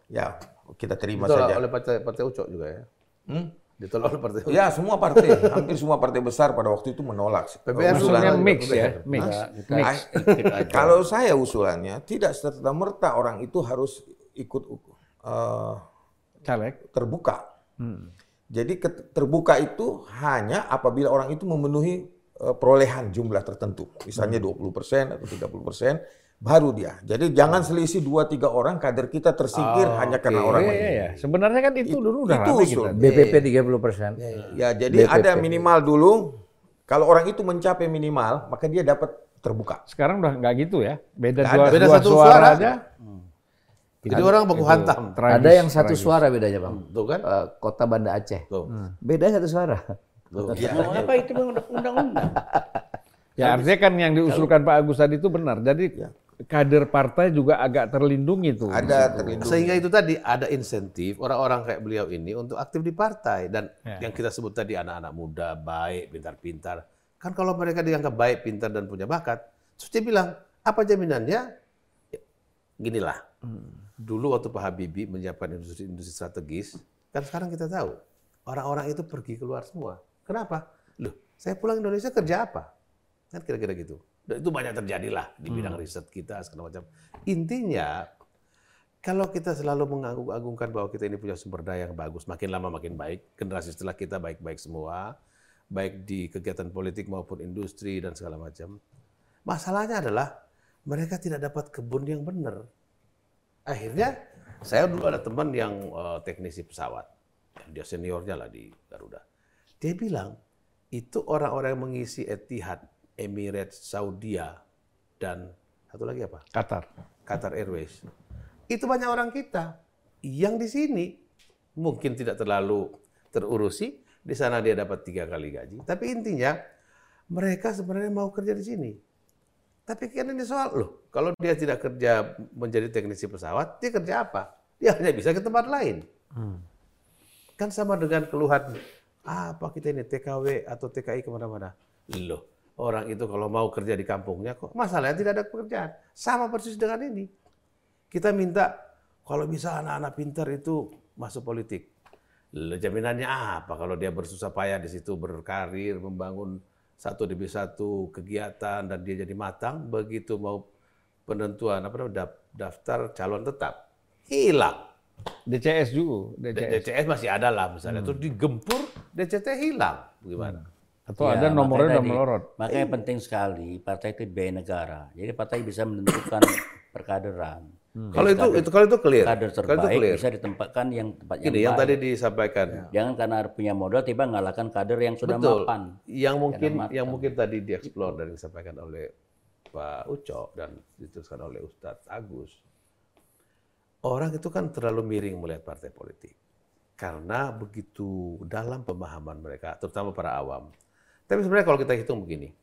Ya, kita terima ditolak saja. oleh partai partai Ucok juga ya Hmm? ditolak oleh partai Ucok Ya, semua partai, hampir semua partai besar pada waktu itu menolak. PBR Usulan- Usulnya juga mix ya, mix. Ah, Kalau saya usulannya tidak serta merta orang itu harus ikut eh, Caleg. terbuka. Jadi terbuka itu hanya apabila orang itu memenuhi eh, perolehan jumlah tertentu, misalnya 20% atau 30%, baru dia. Jadi jangan selisih 2-3 orang kader kita tersingkir hanya karena orang Iya, lain. iya, iya. Sebenarnya kan itu dulu udah itu usul. kita. BPP 30 persen. Ya, jadi ada minimal dulu. Kalau orang itu mencapai minimal, maka dia dapat terbuka. Sekarang udah nggak gitu ya. Beda dua, ada. Beda dua satu suara, suara. aja. Jadi orang baku hantam Tragis, Ada yang satu tragis. suara bedanya bang. tuh kan Eh, Kota Banda Aceh. tuh Beda satu suara. tuh Mau apa itu Bang? undang-undang? Ya artinya kan yang diusulkan Pak Agus tadi itu benar. Jadi kader partai juga agak terlindungi tuh. Ada terlindungi. Sehingga itu tadi ada insentif orang-orang kayak beliau ini untuk aktif di partai dan Ya. yang kita sebut tadi anak-anak muda baik, pintar-pintar. Kan kalau mereka dianggap baik, pintar dan punya bakat, terus dia bilang apa jaminannya? Ya, ginilah. Dulu waktu Pak Habibie menyiapkan industri-industri strategis, kan sekarang kita tahu orang-orang itu pergi keluar semua. Kenapa? Loh, saya pulang Indonesia kerja apa? Kan kira-kira gitu. Dan itu banyak terjadilah di bidang riset kita segala macam. Intinya kalau kita selalu mengagung-agungkan bahwa kita ini punya sumber daya yang bagus, makin lama makin baik, generasi setelah kita baik-baik semua, baik di kegiatan politik maupun industri dan segala macam. Masalahnya adalah mereka tidak dapat kebun yang benar. Akhirnya saya dulu ada teman yang eh, teknisi pesawat, dia seniornya lah di Garuda. Dia bilang itu orang-orang yang mengisi Etihad, Emirates, Saudia, dan satu lagi apa? Qatar. Qatar Airways. Itu banyak orang kita yang di sini mungkin tidak terlalu terurusi, di sana dia dapat tiga kali gaji. Tapi intinya mereka sebenarnya mau kerja di sini. Tapi kan ini soal loh, kalau dia tidak kerja menjadi teknisi pesawat, dia kerja apa? Dia hanya bisa ke tempat lain. Kan sama dengan keluhan, apa kita ini TKW atau TKI ke mana-mana. Loh, orang itu kalau mau kerja di kampungnya kok masalahnya tidak ada pekerjaan. Sama persis dengan ini. Kita minta kalau bisa anak-anak pintar itu masuk politik. Loh, jaminannya apa kalau dia bersusah payah di situ berkarir, membangun satu demi satu kegiatan dan dia jadi matang, begitu mau penentuan apa namanya daf- daftar calon tetap hilang. DCS juga, DCS. DCS masih ada lah misalnya, terus digempur DCT hilang, gimana? Atau Ya, ada nomornya makanya udah tadi- melorot. Makanya penting sekali partai itu biaya negara. Jadi partai bisa menentukan perkaderan. Kalau itu, itu kalau itu clear, Kader kalau itu terbaik clear. bisa ditempatkan yang tempat yang Ini yang baik. tadi disampaikan. Jangan karena punya modal tiba ngalahkan kader yang sudah Betul. mapan. Yang mungkin matang. yang mungkin tadi dieksplor dan disampaikan oleh Pak Uco dan diteruskan oleh Ustadz Agus. Orang itu kan terlalu miring melihat partai politik. Karena begitu dalam pemahaman mereka, terutama para awam. Tapi sebenarnya kalau kita hitung begini,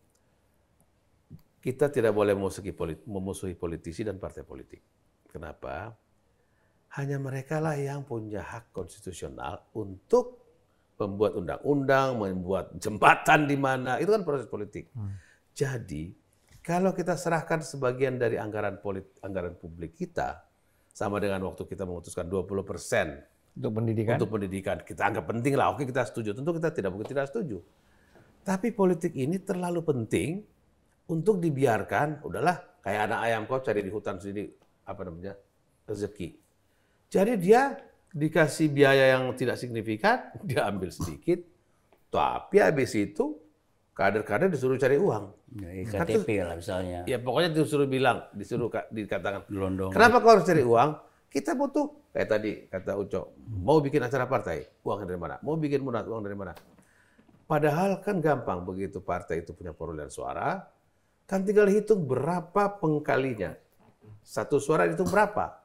kita tidak boleh memusuhi politisi dan partai politik. Kenapa? Hanya mereka lah yang punya hak konstitusional untuk membuat undang-undang, membuat jembatan di mana, itu kan proses politik. Jadi, kalau kita serahkan sebagian dari anggaran polit, anggaran publik kita, sama dengan waktu kita memutuskan 20 persen Untuk pendidikan. untuk pendidikan, kita anggap penting lah, oke kita setuju. Tentu kita tidak mungkin tidak setuju. Tapi politik ini terlalu penting untuk dibiarkan, udahlah kayak anak ayam kau cari di hutan sini, apa namanya, rezeki. Jadi dia dikasih biaya yang tidak signifikan, dia ambil sedikit, tapi habis itu kader-kader disuruh cari uang. Ya, KTP lah misalnya. Ya pokoknya disuruh bilang, disuruh ka- dikatakan, Gelondong. kenapa kau harus cari uang? Kita butuh, kayak tadi kata Uco, mau bikin acara partai, uang dari mana? Mau bikin munas, uang dari mana? Padahal kan gampang begitu partai itu punya perolehan suara, kan tinggal hitung berapa pengkalinya. Satu suara hitung berapa?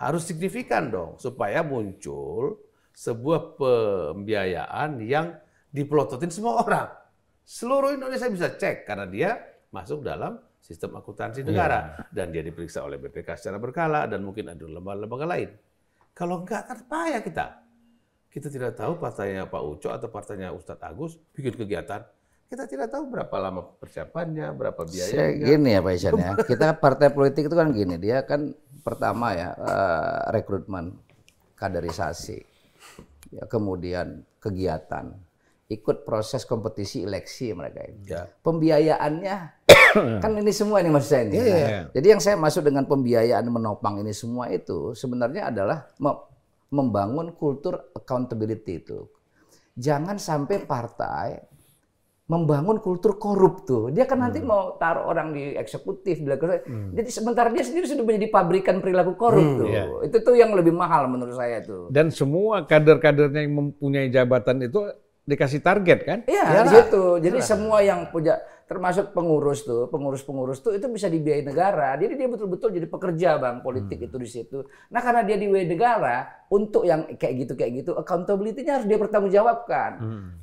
Harus signifikan dong, supaya muncul sebuah pembiayaan yang dipelototin semua orang. Seluruh Indonesia bisa cek karena dia masuk dalam sistem akuntansi negara dan dia diperiksa oleh BPK secara berkala dan mungkin ada lembaga-lembaga lain. Kalau enggak kan payah kita. Kita tidak tahu partainya Pak Uco atau partainya Ustadz Agus bikin kegiatan. Kita tidak tahu berapa lama persiapannya, berapa Saya biayanya. gini ya Pak Isan ya. Kita partai politik itu kan gini, dia kan pertama ya eh, rekrutmen, kaderisasi, ya kemudian kegiatan, ikut proses kompetisi eleksi mereka ini. Ya. Pembiayaannya kan ini semua ini maksud saya ini. Iya, Nah, Jadi yang saya masuk dengan pembiayaan menopang ini semua itu sebenarnya adalah me- membangun kultur accountability itu. Jangan sampai partai membangun kultur korup tuh. Dia kan nanti mau taruh orang di eksekutif, di legislatif. Jadi sementara dia sendiri sudah menjadi pabrikan perilaku korup tuh. iya. Itu tuh yang lebih mahal menurut saya tuh. Dan semua kader-kadernya yang mempunyai jabatan itu dikasih target kan? Iya, di situ. Jadi semua yang punya termasuk pengurus tuh, pengurus-pengurus tuh itu bisa dibiayai negara. Jadi dia betul-betul jadi pekerja Bang politik itu di situ. Nah, karena dia dibiayai negara untuk yang kayak gitu kayak gitu accountability-nya harus dia pertanggungjawabkan.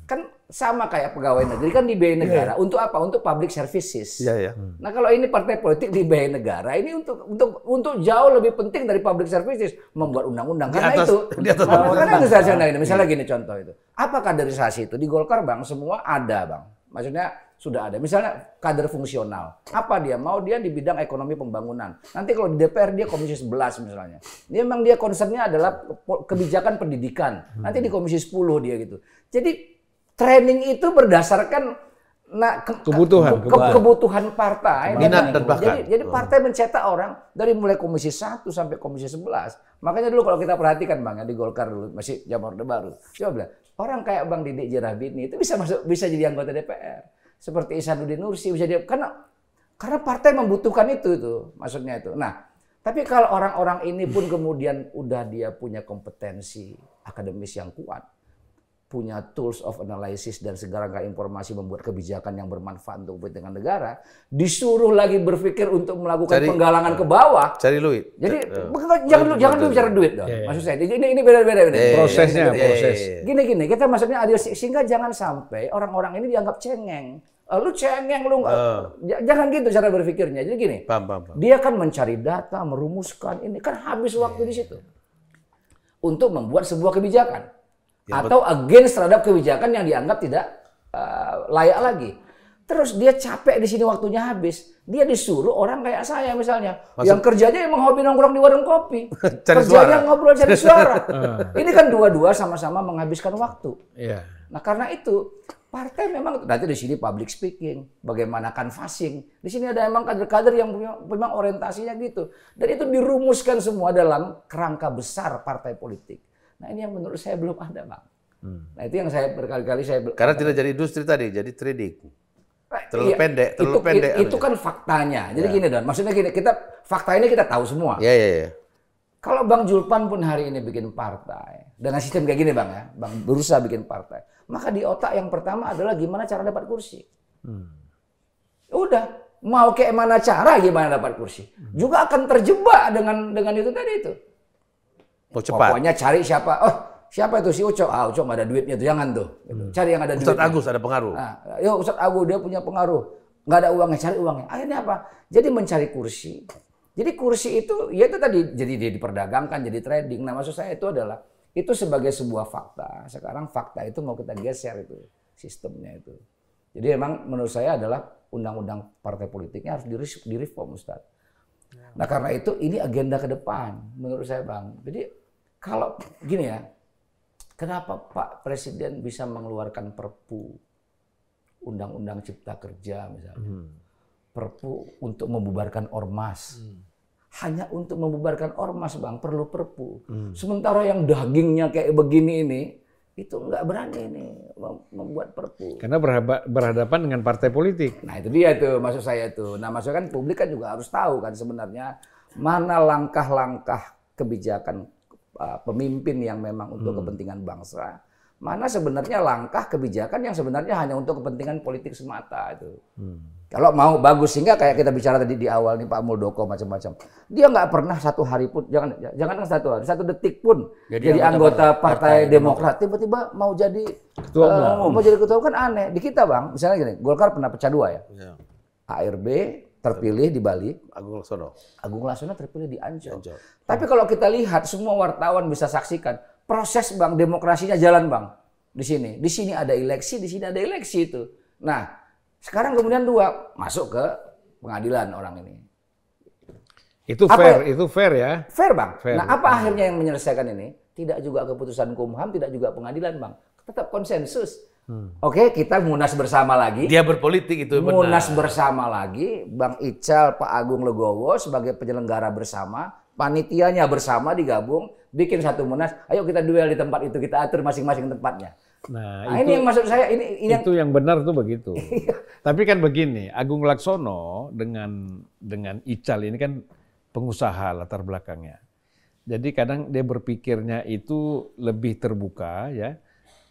Kan sama kayak pegawai negeri kan dibiayai negara untuk apa? Untuk public services. Iya, ya. Nah kalau ini partai politik dibiayai negara, ini untuk untuk untuk jauh lebih penting dari public services membuat undang-undang. Karena atas- itu, di atas Nah, karena itu saya ini. Misalnya gini contoh itu, apa kaderisasi itu di Golkar bang? Semua ada bang. Maksudnya sudah ada. Misalnya kader fungsional, apa dia mau dia di bidang ekonomi pembangunan. Nanti kalau di DPR dia komisi 11 misalnya. Dia memang dia concernnya adalah kebijakan pendidikan. Nanti di komisi 10 dia gitu. Jadi training itu berdasarkan nah, ke- Kebutuhan, ke- ke- kebutuhan partai. Minat dan Jadi, bakat. jadi partai mencetak orang dari mulai komisi 1 sampai komisi 11. Makanya dulu kalau kita perhatikan Bang ya di Golkar dulu masih zaman Orde Baru. Coba bilang, orang kayak Bang Didik Jirabini itu bisa masuk bisa jadi anggota DPR. Seperti Isanuddin Nursi bisa jadi karena karena partai membutuhkan itu itu maksudnya itu. Nah, tapi kalau orang-orang ini pun kemudian udah dia punya kompetensi akademis yang kuat, punya tools of analysis dan segala rangka informasi membuat kebijakan yang bermanfaat untuk kepentingan negara, disuruh lagi berpikir untuk melakukan Cari- penggalangan ke bawah. Cari duit. Jadi bukan- jangan dulu jangan dulu bicara duit dong. Maksud saya ini ini beda-beda ini. eh, Prosesnya, eh, proses. eh, Gini gini, kita maksudnya adil sehingga jangan sampai orang-orang ini dianggap cengeng. Eh, lu cengeng lu nggak-. J- jangan gitu cara berpikirnya. Jadi gini, Paham, paham, paham. dia kan mencari data, merumuskan ini kan habis waktu di situ untuk membuat sebuah kebijakan atau against terhadap kebijakan yang dianggap tidak eh, layak lagi. Terus dia capek di sini waktunya habis. Dia disuruh orang kayak saya misalnya, yang kerjanya emang hobi nongkrong di warung kopi, Cari kerjanya suara. ngobrol cari suara. ini kan dua-dua sama-sama menghabiskan waktu. Iya. Nah karena itu partai memang nanti di sini public speaking, bagaimana canvassing. Di sini ada emang kader-kader yang memang orientasinya gitu. Dan itu dirumuskan semua dalam kerangka besar partai politik. Nah ini yang menurut saya belum ada bang. Nah itu yang saya berkali-kali saya Karena tidak jadi industri tadi, jadi trading. Terlalu Iya, pendek, terlalu itu, pendek Itu, anunya. kan faktanya. Jadi gini Don, maksudnya gini, kita fakta ini kita tahu semua. Ya, ya, ya. Kalau Bang Julpan pun hari ini bikin partai dengan sistem kayak gini Bang ya, Bang berusaha bikin partai, maka di otak yang pertama adalah gimana cara dapat kursi. Udah, mau kayak mana cara gimana dapat kursi. Juga akan terjebak dengan dengan itu tadi itu. Mau cepat. Pokoknya cari siapa, oh siapa itu si Ucok, ah Ucok nggak ada duitnya tuh jangan tuh. Gitu. Cari yang ada Ustadz duitnya. Agus ada pengaruh. Nah, yuk Ustadz Agu dia punya pengaruh. Nggak ada uangnya, cari uangnya. Akhirnya apa? Jadi mencari kursi. Jadi kursi itu, ya itu tadi, jadi dia diperdagangkan, jadi trading. Nah maksud saya itu adalah, itu sebagai sebuah fakta. Sekarang fakta itu mau kita geser itu, sistemnya itu. Jadi memang menurut saya adalah undang-undang partai politiknya harus direform Ustadz. Nah karena itu ini agenda ke depan menurut saya Bang. Jadi kalau gini ya, kenapa Pak Presiden bisa mengeluarkan perpu undang-undang cipta kerja misalnya. Perpu untuk membubarkan ormas. Hanya untuk membubarkan ormas Bang perlu perpu. Sementara yang dagingnya kayak begini ini itu nggak berani ini mem- membuat perpu. Karena berhadapan dengan partai politik. Nah itu dia tuh maksud saya tuh. Nah maksudnya kan publik kan juga harus tahu kan sebenarnya mana langkah-langkah kebijakan uh, pemimpin yang memang untuk kepentingan bangsa. Mana sebenarnya langkah kebijakan yang sebenarnya hanya untuk kepentingan politik semata itu. Kalau mau bagus sehingga kayak kita bicara tadi di awal nih Pak Muldoko macam-macam. Dia nggak pernah satu hari pun jangan jangan satu hari, satu detik pun Jadi jadi, anggota anggota Partai, Demokrat tiba-tiba mau jadi Ketua eh, umum. mau jadi ketua umum kan aneh. Di kita Bang, misalnya gini, Golkar pernah pecah dua ya. Ya. ARB terpilih di Bali, Agung Laksono. Agung Laksono terpilih di Ancol. Ancol. Tapi kalau kita lihat semua wartawan bisa saksikan proses bang demokrasinya jalan bang di sini. Di sini ada eleksi, di sini ada eleksi itu. Nah sekarang kemudian dua masuk ke pengadilan orang ini. Itu Apa fair, ya? itu fair ya. Fair bang. Fair. Nah apa akhirnya yang menyelesaikan ini? Tidak juga keputusan Kumham, tidak juga pengadilan bang. Tetap konsensus. Oke kita munas bersama lagi. Dia berpolitik itu benar. Munas bersama lagi, Bang Ical, Pak Agung Legowo sebagai penyelenggara bersama, panitianya bersama digabung, bikin satu munas. Ayo kita duel di tempat itu, kita atur masing-masing tempatnya. Nah, Nah, ini yang maksud saya, ini, ini yang itu yang benar tuh begitu. Tapi kan begini, Agung Laksono dengan dengan Ical ini kan pengusaha latar belakangnya. Jadi kadang dia berpikirnya itu lebih terbuka ya,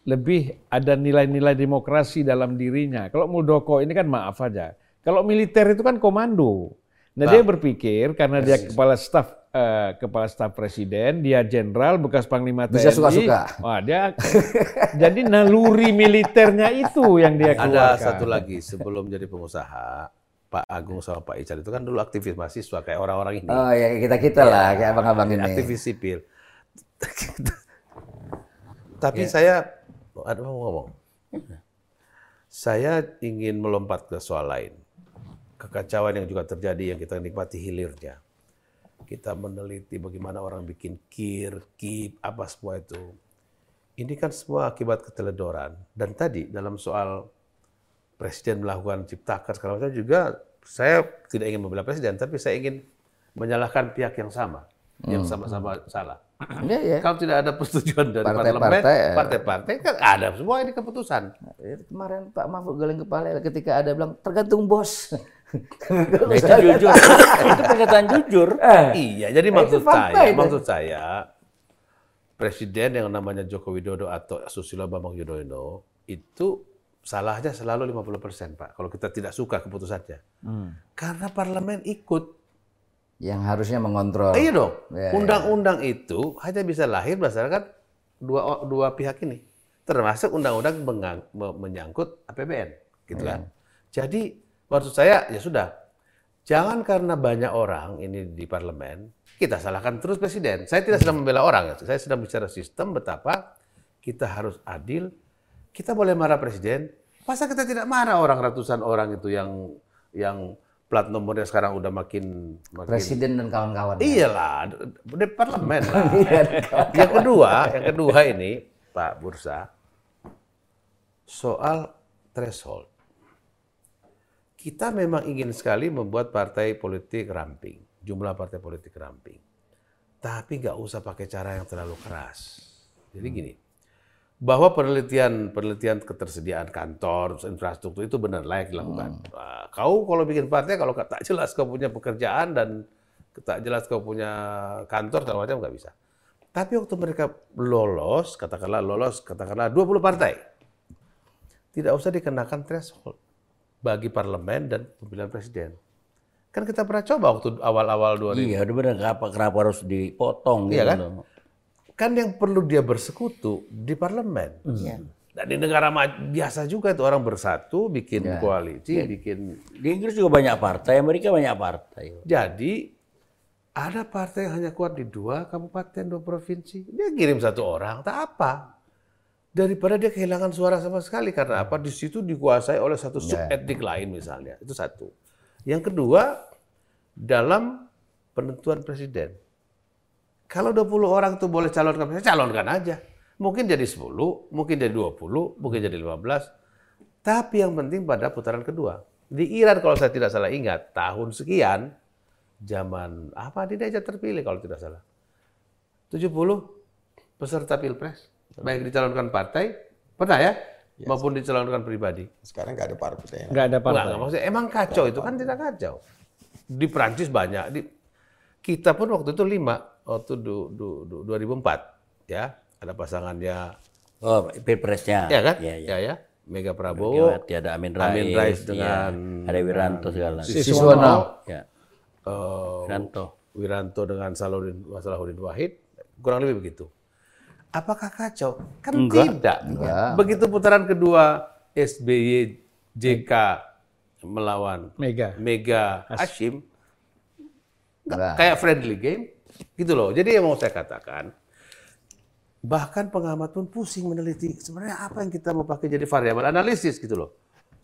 lebih ada nilai-nilai demokrasi dalam dirinya. Kalau Muldoko ini kan maaf aja. Kalau militer itu kan komando. Nah dia berpikir karena dia kepala staf eh, kepala staf presiden, dia jenderal bekas panglima TNI. Bisa suka-suka. Wah dia jadi naluri militernya itu yang dia Ada keluarkan. satu lagi sebelum jadi pengusaha, Pak Agung sama Pak Ical itu kan dulu aktivis mahasiswa kayak orang-orang ini. Oh ya kita-kita lah, kayak abang-abang ini. aktivis sipil. Tapi saya ada mau ngomong. Saya ingin melompat ke soal lain. Kekacauan yang juga terjadi yang kita nikmati hilirnya. Kita meneliti bagaimana orang bikin kir, kip, apa semua itu. Ini kan semua akibat keteledoran. Dan tadi dalam soal presiden melakukan ciptaker segala macam juga saya tidak ingin membela presiden, tapi saya ingin menyalahkan pihak yang sama, yang sama-sama salah. Iya, ya. Kalau tidak ada persetujuan dari Partai-partai, parlemen, eh. partai-partai kan ada semua ini keputusan. Kemarin Pak Mahfud geleng kepala ketika ada bilang tergantung bos. Nah, itu jujur. itu pernyataan jujur. Eh, Iya, jadi Nah, maksud saya, itu. maksud saya presiden yang namanya Joko Widodo atau Susilo Bambang Yudhoyono itu salahnya selalu 50% Pak kalau kita tidak suka keputusannya. Karena parlemen ikut. Yang harusnya mengontrol. Iya dong. Ya, ya. Undang-undang itu hanya bisa lahir berdasarkan dua dua pihak ini. Termasuk undang-undang menyangkut APBN, gitu kan. Jadi maksud saya ya sudah. Jangan karena banyak orang ini di parlemen kita salahkan terus presiden. Saya tidak sedang membela orang, ya. saya sedang bicara sistem betapa kita harus adil. Kita boleh marah presiden, masa kita tidak marah orang ratusan orang itu yang yang plat nomornya sekarang udah makin makin Presiden dan kawan-kawan. Iyalah, di parlemen lah. Iya, yang kedua, yang kedua ini Pak Bursa, soal threshold. Kita memang ingin sekali membuat partai politik ramping, jumlah partai politik ramping. Tapi nggak usah pakai cara yang terlalu keras. Jadi gini, bahwa penelitian penelitian ketersediaan kantor, infrastruktur itu benar layak dilakukan. Nah, kau kalau bikin partai kalau tak jelas kau punya pekerjaan dan tak jelas kau punya kantor segala macam nggak bisa. Tapi waktu mereka lolos, katakanlah lolos, katakanlah 20 partai, tidak usah dikenakan threshold bagi parlemen dan pemilihan presiden. Kan kita pernah coba waktu awal-awal 2000. Iya, udah benar kenapa kenapa harus dipotong Iya gitu kan? loh. Kan yang perlu dia bersekutu di parlemen. Dan di negara biasa juga itu orang bersatu, bikin koalisi, bikin. Di Inggris juga banyak partai, Amerika banyak partai. Jadi ada partai yang hanya kuat di dua kabupaten, dua provinsi. Dia kirim satu orang, tak apa. Daripada dia kehilangan suara sama sekali karena apa? Di situ dikuasai oleh satu sub etnik lain misalnya. Itu satu. Yang kedua, dalam penentuan presiden. Kalau 20 orang tuh boleh calonkan presiden, calonkan aja. Mungkin jadi 10, mungkin jadi 20, mungkin jadi 15. Tapi yang penting pada putaran kedua. Di Iran kalau saya tidak salah ingat, tahun sekian, zaman apa dia aja terpilih kalau tidak salah. 70 peserta pilpres, baik dicalonkan partai, pernah ya, maupun dicalonkan pribadi. Sekarang nggak ada partai. Nggak ada Enggak, partai. enggak, maksudnya emang kacau itu kan tidak kacau. Di Prancis banyak, di kita pun waktu itu lima waktu du, du, du, 2004 ya ada pasangannya Oh, pilpresnya. ya kan Iya, iya. ya ya Mega Prabowo Megawati, ada Amin Rais, Amin Rais iya. dengan ada Wiranto segala. Siswono. Ya, eh, Wiranto. Wiranto dengan Salahuddin, Salahuddin Wahid kurang lebih begitu. Apakah kacau? Kan Enggak. tidak. Enggak. Begitu putaran kedua SBY JK melawan Mega. Mega Hashim Enggak. kayak friendly game gitu loh. Jadi yang mau saya katakan bahkan pengamat pun pusing meneliti sebenarnya apa yang kita mau pakai jadi variabel analisis gitu loh.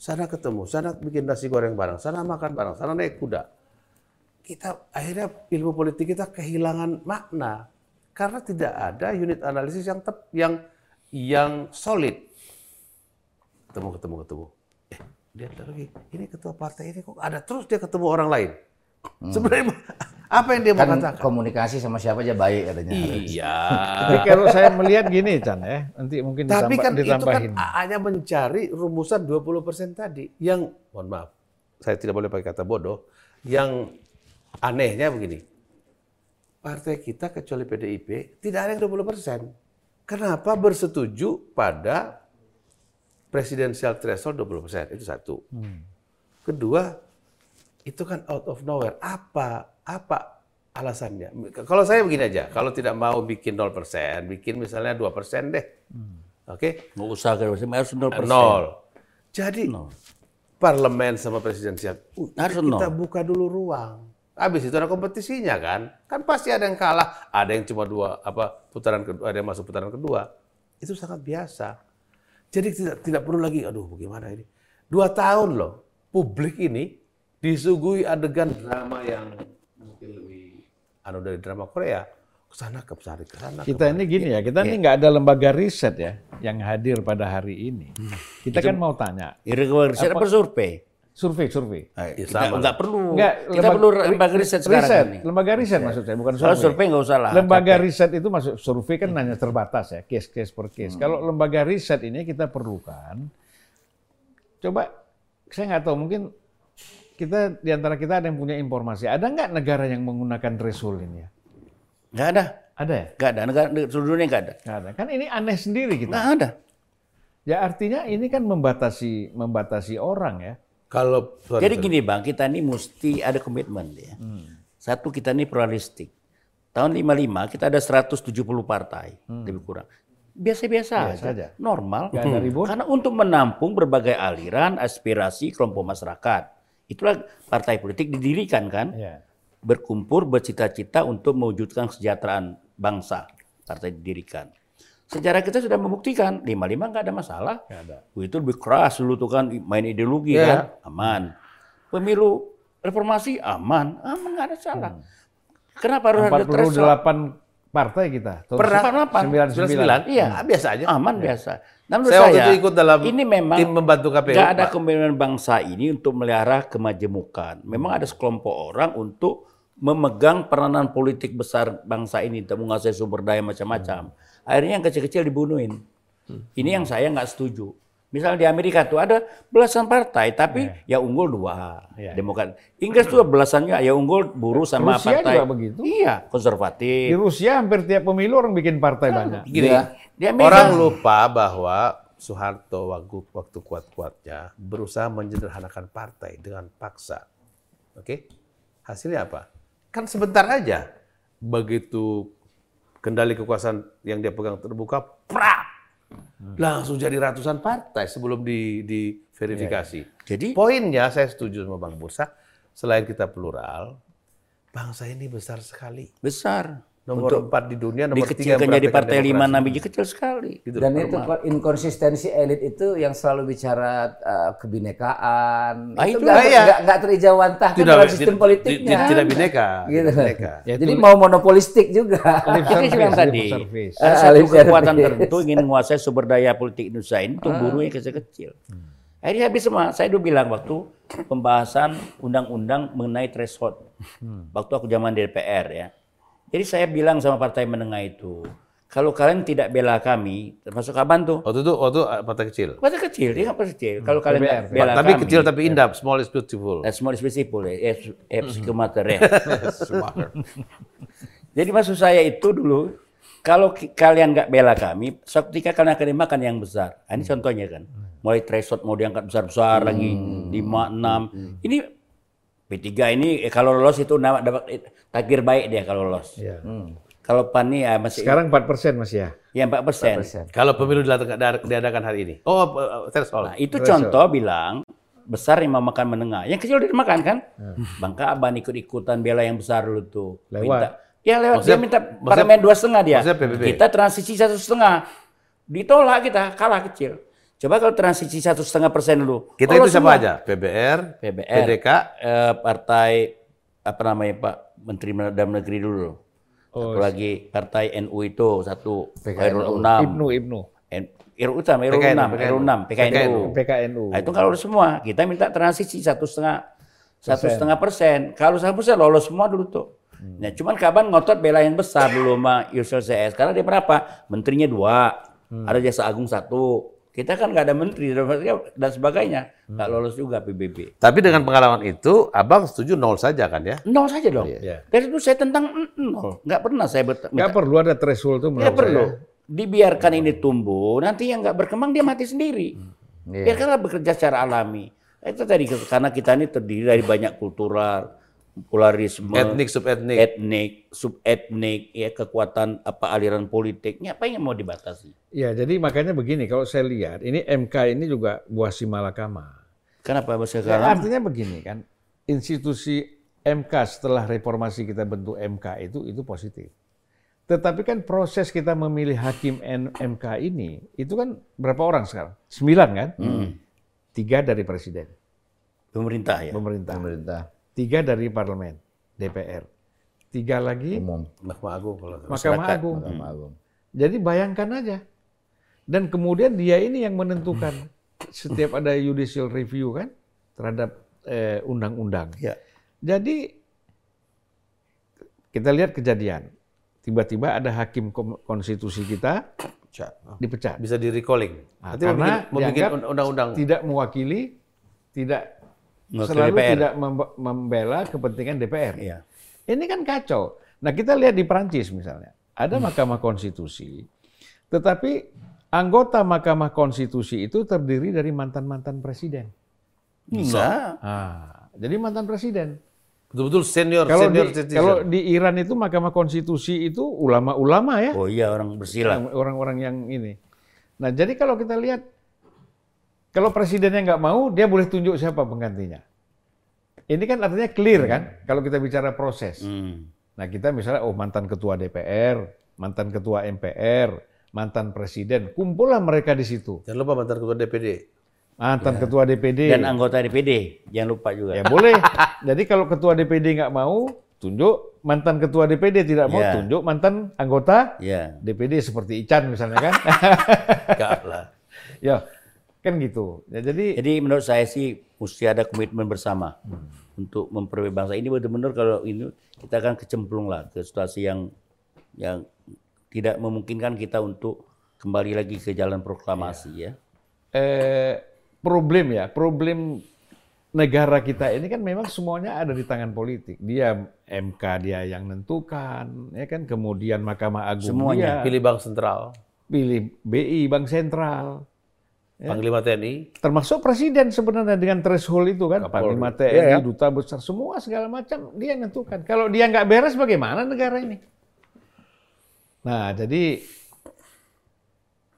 Sana ketemu, sana bikin nasi goreng bareng, sana makan bareng, sana naik kuda. Kita akhirnya ilmu politik kita kehilangan makna karena tidak ada unit analisis yang tep, yang yang solid. Ketemu ketemu ketemu. Eh, dia lagi. Ini ketua partai ini kok ada terus dia ketemu orang lain. Sebenarnya apa yang dia mau Kan katakan? komunikasi sama siapa aja baik katanya. Iya. Tapi kalau saya melihat gini, Chan ya, nanti mungkin Tapi ditambah- kan itu kan ditambahin. hanya mencari rumusan 20% tadi. Yang, mohon maaf, saya tidak boleh pakai kata bodoh. Yang anehnya begini. Partai kita kecuali PDIP tidak ada yang 20%. Kenapa bersetuju pada presidensial threshold 20%? Itu satu. Kedua, itu kan out of nowhere. Apa apa alasannya? Kalau saya begini aja, kalau tidak mau bikin 0%, bikin misalnya 2% deh. Oke? Nggak usah harus 0%. Nol. Jadi parlemen sama presidensial uh, Harus kita nol. buka dulu ruang. Habis itu ada kompetisinya kan? Kan pasti ada yang kalah, ada yang cuma dua apa putaran kedua, ada yang masuk putaran kedua. Itu sangat biasa. Jadi tidak tidak perlu lagi, aduh bagaimana ini? Dua tahun loh, publik ini disuguhi adegan drama yang anu dari drama Korea. Ke sana ke sana, ke sana. Kita ini gini ya, kita ini nggak ada lembaga riset ya yang hadir pada hari ini. Kita kan mau tanya, Irregular riset apa survei? survei, survei. Nah, Ya, kita nggak perlu. Enggak, kita lembaga- perlu lembaga riset sekarang riset, ini. lembaga riset maksud saya, bukan Kalau survei. survei nggak usah lah. Lembaga KP. riset itu masuk survei kan hanya terbatas ya, case-case per case. Kalau lembaga riset ini kita perlukan, coba saya nggak tahu mungkin kita di antara kita ada yang punya informasi. Ada nggak negara yang menggunakan threshold ini ya? Nggak ada. Ada ya? Nggak ada, negara seluruh dunia nggak ada. Nggak ada. Kan ini aneh sendiri kita. Nggak ada. Ya artinya ini kan membatasi membatasi orang ya. Kalau sorry, Jadi sorry. gini bang, kita ini mesti ada komitmen ya. Satu kita ini pluralistik. Tahun 55 kita ada 170 partai, lebih kurang. Biasa-biasa Biasa aja, aja. normal. Ribut. Karena untuk menampung berbagai aliran, aspirasi kelompok masyarakat. Itulah partai politik didirikan kan, Ya. berkumpul bercita-cita untuk mewujudkan kesejahteraan bangsa. Partai didirikan. Sejarah kita sudah membuktikan 55 nggak ada masalah. Nggak ada. Itu lebih keras dulu tuh kan main ideologi Iya. kan, aman. Pemilu reformasi aman, aman nggak ada salah. Kenapa harus ada threshold? 48 partai kita. Tahun Pernah apa? 99. Iya, Ah, biasa aja. aman biasa. Nah, Saya waktu saya, itu ikut dalam ini memang tim membantu KPU, nggak ada komitmen bangsa ini untuk melihara kemajemukan. Memang ada sekelompok orang untuk memegang peranan politik besar bangsa ini untuk menguasai sumber daya macam-macam. Akhirnya yang kecil-kecil dibunuhin. Ini yang saya nggak setuju. Misalnya di Amerika tuh ada belasan partai, tapi ya unggul dua. Iya. Demokrat. Inggris tuh belasannya ya unggul buruh sama Rusia partai. juga begitu. Iya, konservatif. Di Rusia hampir tiap pemilu orang bikin partai banyak. Gini, Iya. Di Amerika- orang lupa bahwa Soeharto waktu, waktu kuat-kuatnya berusaha menyederhanakan partai dengan paksa. Oke? Hasilnya apa? Kan sebentar aja. Begitu kendali kekuasaan yang dia pegang terbuka, prak! Langsung jadi ratusan partai sebelum di, diverifikasi. Jadi Poinnya saya setuju sama Bang Bursa, selain kita plural, bangsa ini besar sekali. besar. Nomor empat di dunia, nomor tiga Dikecilkan jadi partai lima enam biji kecil sekali. Gitu. Dan itu inkonsistensi elit itu yang selalu bicara uh, kebinekaan. Ah, itu itu nggak ah, nggak nggak terijawantahkan dalam sistem politiknya. Tidak, tidak bineka. Gitu. Tidak bineka. Ya, Jadi mau monopolistik juga. Jadi bilang lip tadi, ada Ah, satu kekuatan service. tertentu ingin menguasai sumber daya politik Indonesia ini untuk buruhnya kecil-kecil. Akhirnya habis semua. Saya dulu bilang waktu pembahasan undang-undang mengenai threshold. Waktu aku zaman DPR ya. Jadi saya bilang sama partai menengah itu, kalau kalian tidak bela kami, termasuk kapan tuh? Waktu itu, waktu itu partai kecil. Partai kecil, dia kan partai kecil. Kalau kalian PBR. bela tapi kami, kecil tapi indah, small is beautiful. That's more specific ya, F, F skimater ya. Jadi maksud saya itu dulu, kalau kalian nggak bela kami, suatu ketika kalian akan dimakan yang besar. Nah, ini contohnya kan, mulai threshold mau diangkat besar-besar lagi, 5, 6. Ini P3 ini eh, kalau lolos itu nama- dapat eh, takdir baik dia kalau lolos. Iya. Kalau PAN ini ya masih Sekarang 4 persen Mas ya. ya 4 persen. Kalau pemilu dilakukan- diadakan hari ini. Oh, uh, threshold. Nah, itu contoh bilang besar yang mau makan menengah. Yang kecil udah dimakan kan? Bangka Aban ikut-ikutan bela yang besar dulu tuh. Lewat. Minta, ya lewat Maksudnya- dia minta parlemen dua setengah dia. maksudnya PBB. Kita transisi satu setengah. Ditolak kita, kalah kecil. Coba kalau transisi satu setengah persen dulu. Kita itu siapa semua. aja? PBR, PBR, PDK, eh, partai apa namanya Pak Menteri Dalam Negeri dulu. Oh, Satu lagi partai NU itu satu PKNU. Unam. Ibnu Ibnu. N- RU sama RU PKNU, 6, RU 6, PKNU. PKNU. Nah, itu kalau semua, kita minta transisi satu setengah satu setengah persen. Kalau satu persen lolos semua dulu tuh. Nah, cuman kapan ngotot bela yang besar dulu sama Yusril CS. Karena dia berapa? Menterinya dua, ada jasa agung satu. Kita kan nggak ada menteri dan sebagainya, nggak lolos juga PBB. Tapi dengan pengalaman itu, abang setuju nol saja kan ya? Nol saja dong. Iya. Dari itu saya tentang nol, nggak pernah saya ber- Nggak perlu ada threshold itu menurut Nggak perlu. saya. Dibiarkan ini tumbuh, nanti yang nggak berkembang dia mati sendiri. Iya. Biarkanlah bekerja secara alami. Itu tadi karena kita ini terdiri dari banyak kultural, polarisme, Etnik, subetnik. etnik, subetnik, ya kekuatan apa aliran politiknya apa yang mau dibatasi? Ya, jadi makanya begini, kalau saya lihat, ini MK ini juga buah si malakama. Kenapa bahasa Ya, artinya begini kan, institusi MK setelah reformasi kita bentuk MK itu itu positif. Tetapi kan proses kita memilih hakim MK ini itu kan berapa orang sekarang? Sembilan kan? Tiga dari presiden, Pemerintah ya. pemerintah. Pemerintah Tiga dari parlemen, DPR. Tiga lagi umum, Mahkamah Agung kalau Mahkamah Agung. Mahkamah Agung. Jadi bayangkan aja. Dan kemudian dia ini yang menentukan setiap ada judicial review kan terhadap eh, undang-undang. Ya. Jadi kita lihat kejadian. Tiba-tiba ada hakim konstitusi kita Cak. dipecat. bisa di recalling. Nah, Nanti mau karena bikin, mau bikin dianggap und- undang-undang. Tidak mewakili, tidak selalu DPR. tidak mem- membela kepentingan DPR. Iya. Ini kan kacau. Nah kita lihat di Perancis misalnya. ada Mahkamah Konstitusi, tetapi anggota Mahkamah Konstitusi itu terdiri dari mantan-mantan presiden. Bisa. Ah, jadi mantan presiden. Betul-betul senior Kalau senior di, citizen. kalau di Iran itu Mahkamah Konstitusi itu ulama-ulama ya, Oh iya orang bersila. orang-orang yang ini. Nah, jadi kalau kita lihat, kalau presidennya nggak mau, dia boleh tunjuk siapa penggantinya. Ini kan artinya clear kan, kalau kita bicara proses. Hmm. Nah, kita misalnya, oh mantan ketua DPR, mantan ketua MPR, mantan presiden, kumpullah mereka di situ. Jangan lupa mantan ketua DPD. Mantan ketua DPD. Dan anggota DPD, jangan lupa juga. Ya boleh. Jadi kalau ketua DPD nggak mau, tunjuk mantan ketua DPD tidak mau, Ya. tunjuk mantan anggota Ya. DPD seperti Ican misalnya kan. Enggak lah. ya, kan gitu. Ya, jadi Jadi menurut saya sih mesti ada komitmen bersama untuk memperbaiki bangsa ini benar-benar kalau ini kita akan kecemplung lah ke situasi yang yang tidak memungkinkan kita untuk kembali lagi ke jalan proklamasi ya. eh, problem ya, problem negara kita ini kan memang semuanya ada di tangan politik. Dia MK dia yang nentukan, ya kan. Kemudian Mahkamah Agung Semuanya. dia, Pilih bank sentral, pilih BI Bank Sentral, Panglima TNI. termasuk presiden sebenarnya dengan threshold itu kan, Kapolri. Panglima TNI, ya. duta besar semua segala macam dia nentukan. Kalau dia nggak beres bagaimana negara ini? Nah, jadi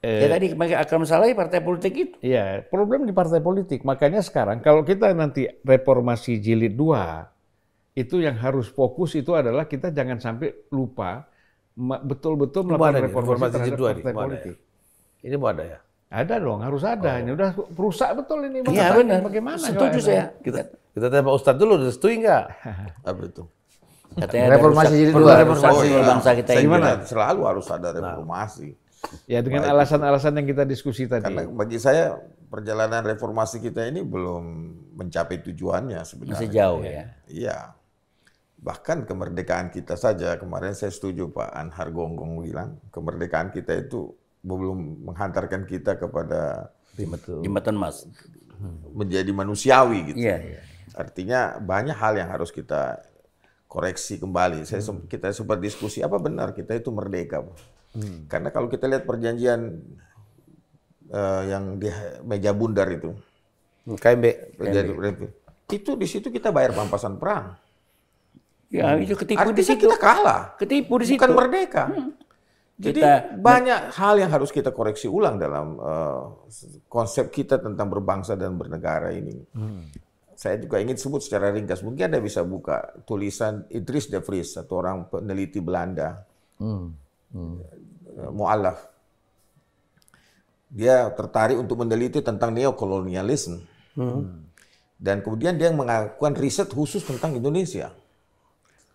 Ya tadi akan masalahnya partai politik itu. Iya, problem di partai politik. Makanya sekarang kalau kita nanti reformasi jilid 2, itu yang harus fokus itu adalah kita jangan sampai lupa betul-betul melakukan reformasi reformasi jilid dua nih, partai mau ada politik. Ini mau ada ya. Ada dong, harus ada. Ini udah rusak betul ini. Iya benar. Bagaimana? Setuju saya. Kita kita tanya Pak Ustadz dulu, setuju nggak? Apa itu? Katanya Reformasi perlu dua. reformasi Oh, iya. bangsa kita ini. kira selalu harus ada reformasi. Ya dengan alasan-alasan yang kita diskusi tadi. Karena bagi saya perjalanan reformasi kita ini belum mencapai tujuannya sebenarnya. Masih jauh ya. Iya. Bahkan kemerdekaan kita saja, kemarin saya setuju Pak Anhar Gonggong bilang, kemerdekaan kita itu belum menghantarkan kita kepada Jembatan Mas. menjadi manusiawi gitu. Iya, iya. Artinya banyak hal yang harus kita koreksi kembali. Saya sem- kita sempat diskusi apa benar kita itu merdeka, Pak? Karena kalau kita lihat perjanjian eh, yang di meja bundar itu, KMB. perjanjian- itu di situ kita bayar pampasan perang. Ya, itu ketipu di Artinya situ. kita kalah, Ketipu di situ. bukan merdeka. Jadi Kita- banyak hal yang harus kita koreksi ulang dalam eh, konsep kita tentang berbangsa dan bernegara ini. Saya juga ingin sebut secara ringkas, mungkin Anda bisa buka tulisan Idris de Vries, satu orang peneliti Belanda, eh, mu'alaf. Dia tertarik untuk meneliti tentang neokolonialisme. Dan kemudian dia melakukan riset khusus tentang Indonesia.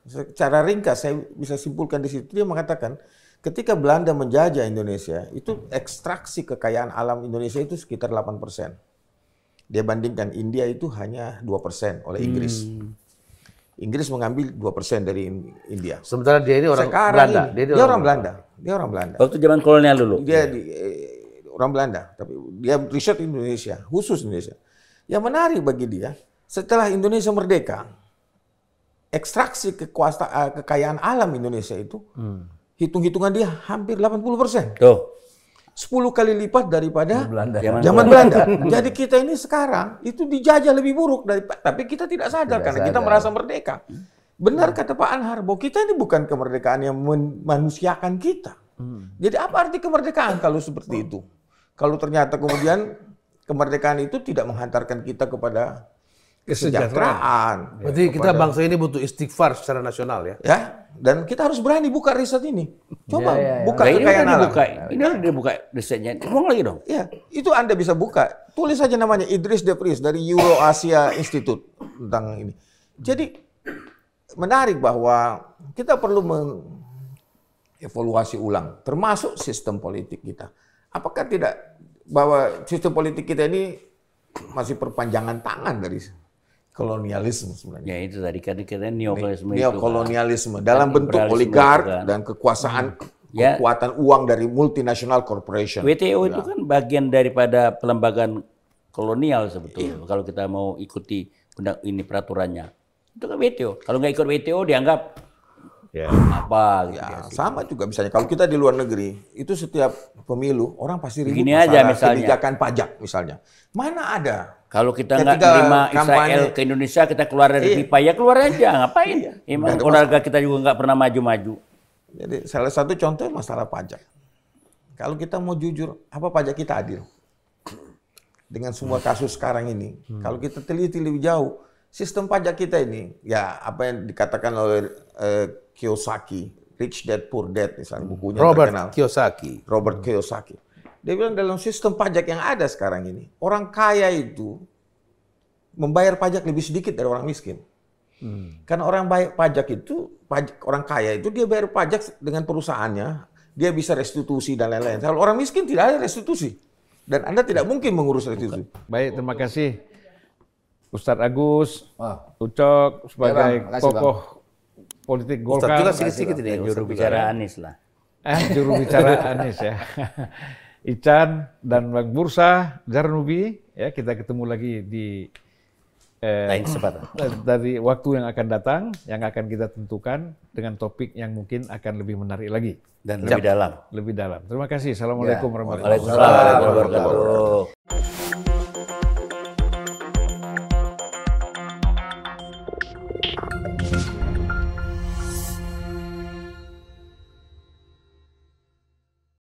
Secara ringkas saya bisa simpulkan di situ dia mengatakan ketika Belanda menjajah Indonesia itu ekstraksi kekayaan alam Indonesia itu sekitar 8%. Dia bandingkan India itu hanya 2% oleh Inggris. Inggris mengambil 2% dari In- India. Sementara dia ini orang Sekarang Belanda. ini, dia, orang Belanda. Dia orang Belanda. Waktu zaman kolonial dulu. Dia di, eh, orang Belanda, tapi dia riset Indonesia, khusus Indonesia. Yang menarik bagi dia, setelah Indonesia merdeka, ekstraksi kekuasaan eh, kekayaan alam Indonesia itu, hitung-hitungan dia hampir 80 persen. Tuh. 10 kali lipat daripada Belanda. Zaman zaman Belanda. Jadi kita ini sekarang itu dijajah lebih buruk dari tapi kita tidak sadar karena kita merasa merdeka. Benar kata Pak Anhar bahwa kita ini bukan kemerdekaan yang memanusiakan kita. Jadi apa arti kemerdekaan kalau seperti itu? Kalau ternyata kemudian kemerdekaan itu tidak menghantarkan kita kepada kesejahteraan. Berarti kita bangsa ini butuh istighfar secara nasional ya. Ya, dan kita harus berani buka riset ini. Coba Ya, ya, ya. buka Nah, ini kekayaan udah alam. dibuka. Ini udah dibuka risetnya. Ngomong lagi dong. Ya, itu Anda bisa buka. Tulis saja namanya Idris De Vries dari Euro Asia Institute tentang ini. Jadi menarik bahwa kita perlu mengevaluasi ulang, termasuk sistem politik kita. Apakah tidak bahwa sistem politik kita ini masih perpanjangan tangan dari kolonialisme sebenarnya? Ya itu tadi kan kita neokolonialisme. Neokolonialisme dalam bentuk oligark kan. dan kekuasaan Ya. kekuatan uang dari multinational corporation. WTO itu kan bagian daripada pelembagaan kolonial sebetulnya. Kalau kita mau ikuti undang ini peraturannya. Itu kan WTO. Kalau nggak ikut WTO dianggap Ya. apa gitu. Ya, sama juga misalnya kalau kita di luar negeri, itu setiap pemilu orang pasti ribut Begini aja misalnya. kebijakan pajak misalnya. Mana ada? Kalau kita nggak terima Israel ke Indonesia, kita keluar dari Iya. pipa, ya keluar aja. Ngapain? Emang Nggak ada keluarga kita juga nggak pernah maju-maju. Jadi salah satu contoh masalah pajak. Kalau kita mau jujur, apa pajak kita adil? Dengan semua kasus sekarang ini, kalau kita teliti lebih jauh, sistem pajak kita ini, ya apa yang dikatakan oleh eh, Kiyosaki, Rich Dad Poor Dad misalnya bukunya Robert terkenal. Kiyosaki. Robert Kiyosaki. Dia bilang dalam sistem pajak yang ada sekarang ini, orang kaya itu membayar pajak lebih sedikit dari orang miskin. Karena orang bayar pajak itu, pajak, orang kaya itu dia bayar pajak dengan perusahaannya, dia bisa restitusi dan lain-lain. Kalau orang miskin tidak ada restitusi. Dan Anda tidak mungkin mengurus restitusi. Baik, terima kasih Ustadz Agus, Wah. Ucok sebagai Bang. Makasih, tokoh politik Ustadz Golkar. juga sedikit-sedikit ini. Juru Ustadz bicara. Anies lah. Eh, juru bicara Anies ya. Ican dan Bang Bursa, Zarnubi, ya kita ketemu lagi di eh, Lain kesempatan. dari waktu yang akan datang, yang akan kita tentukan dengan topik yang mungkin akan lebih menarik lagi, Dan lebih dalam. lebih dalam. Terima kasih. Assalamualaikum warahmatullahi wabarakatuh. Waalaikumsalam warahmatullahi wabarakatuh.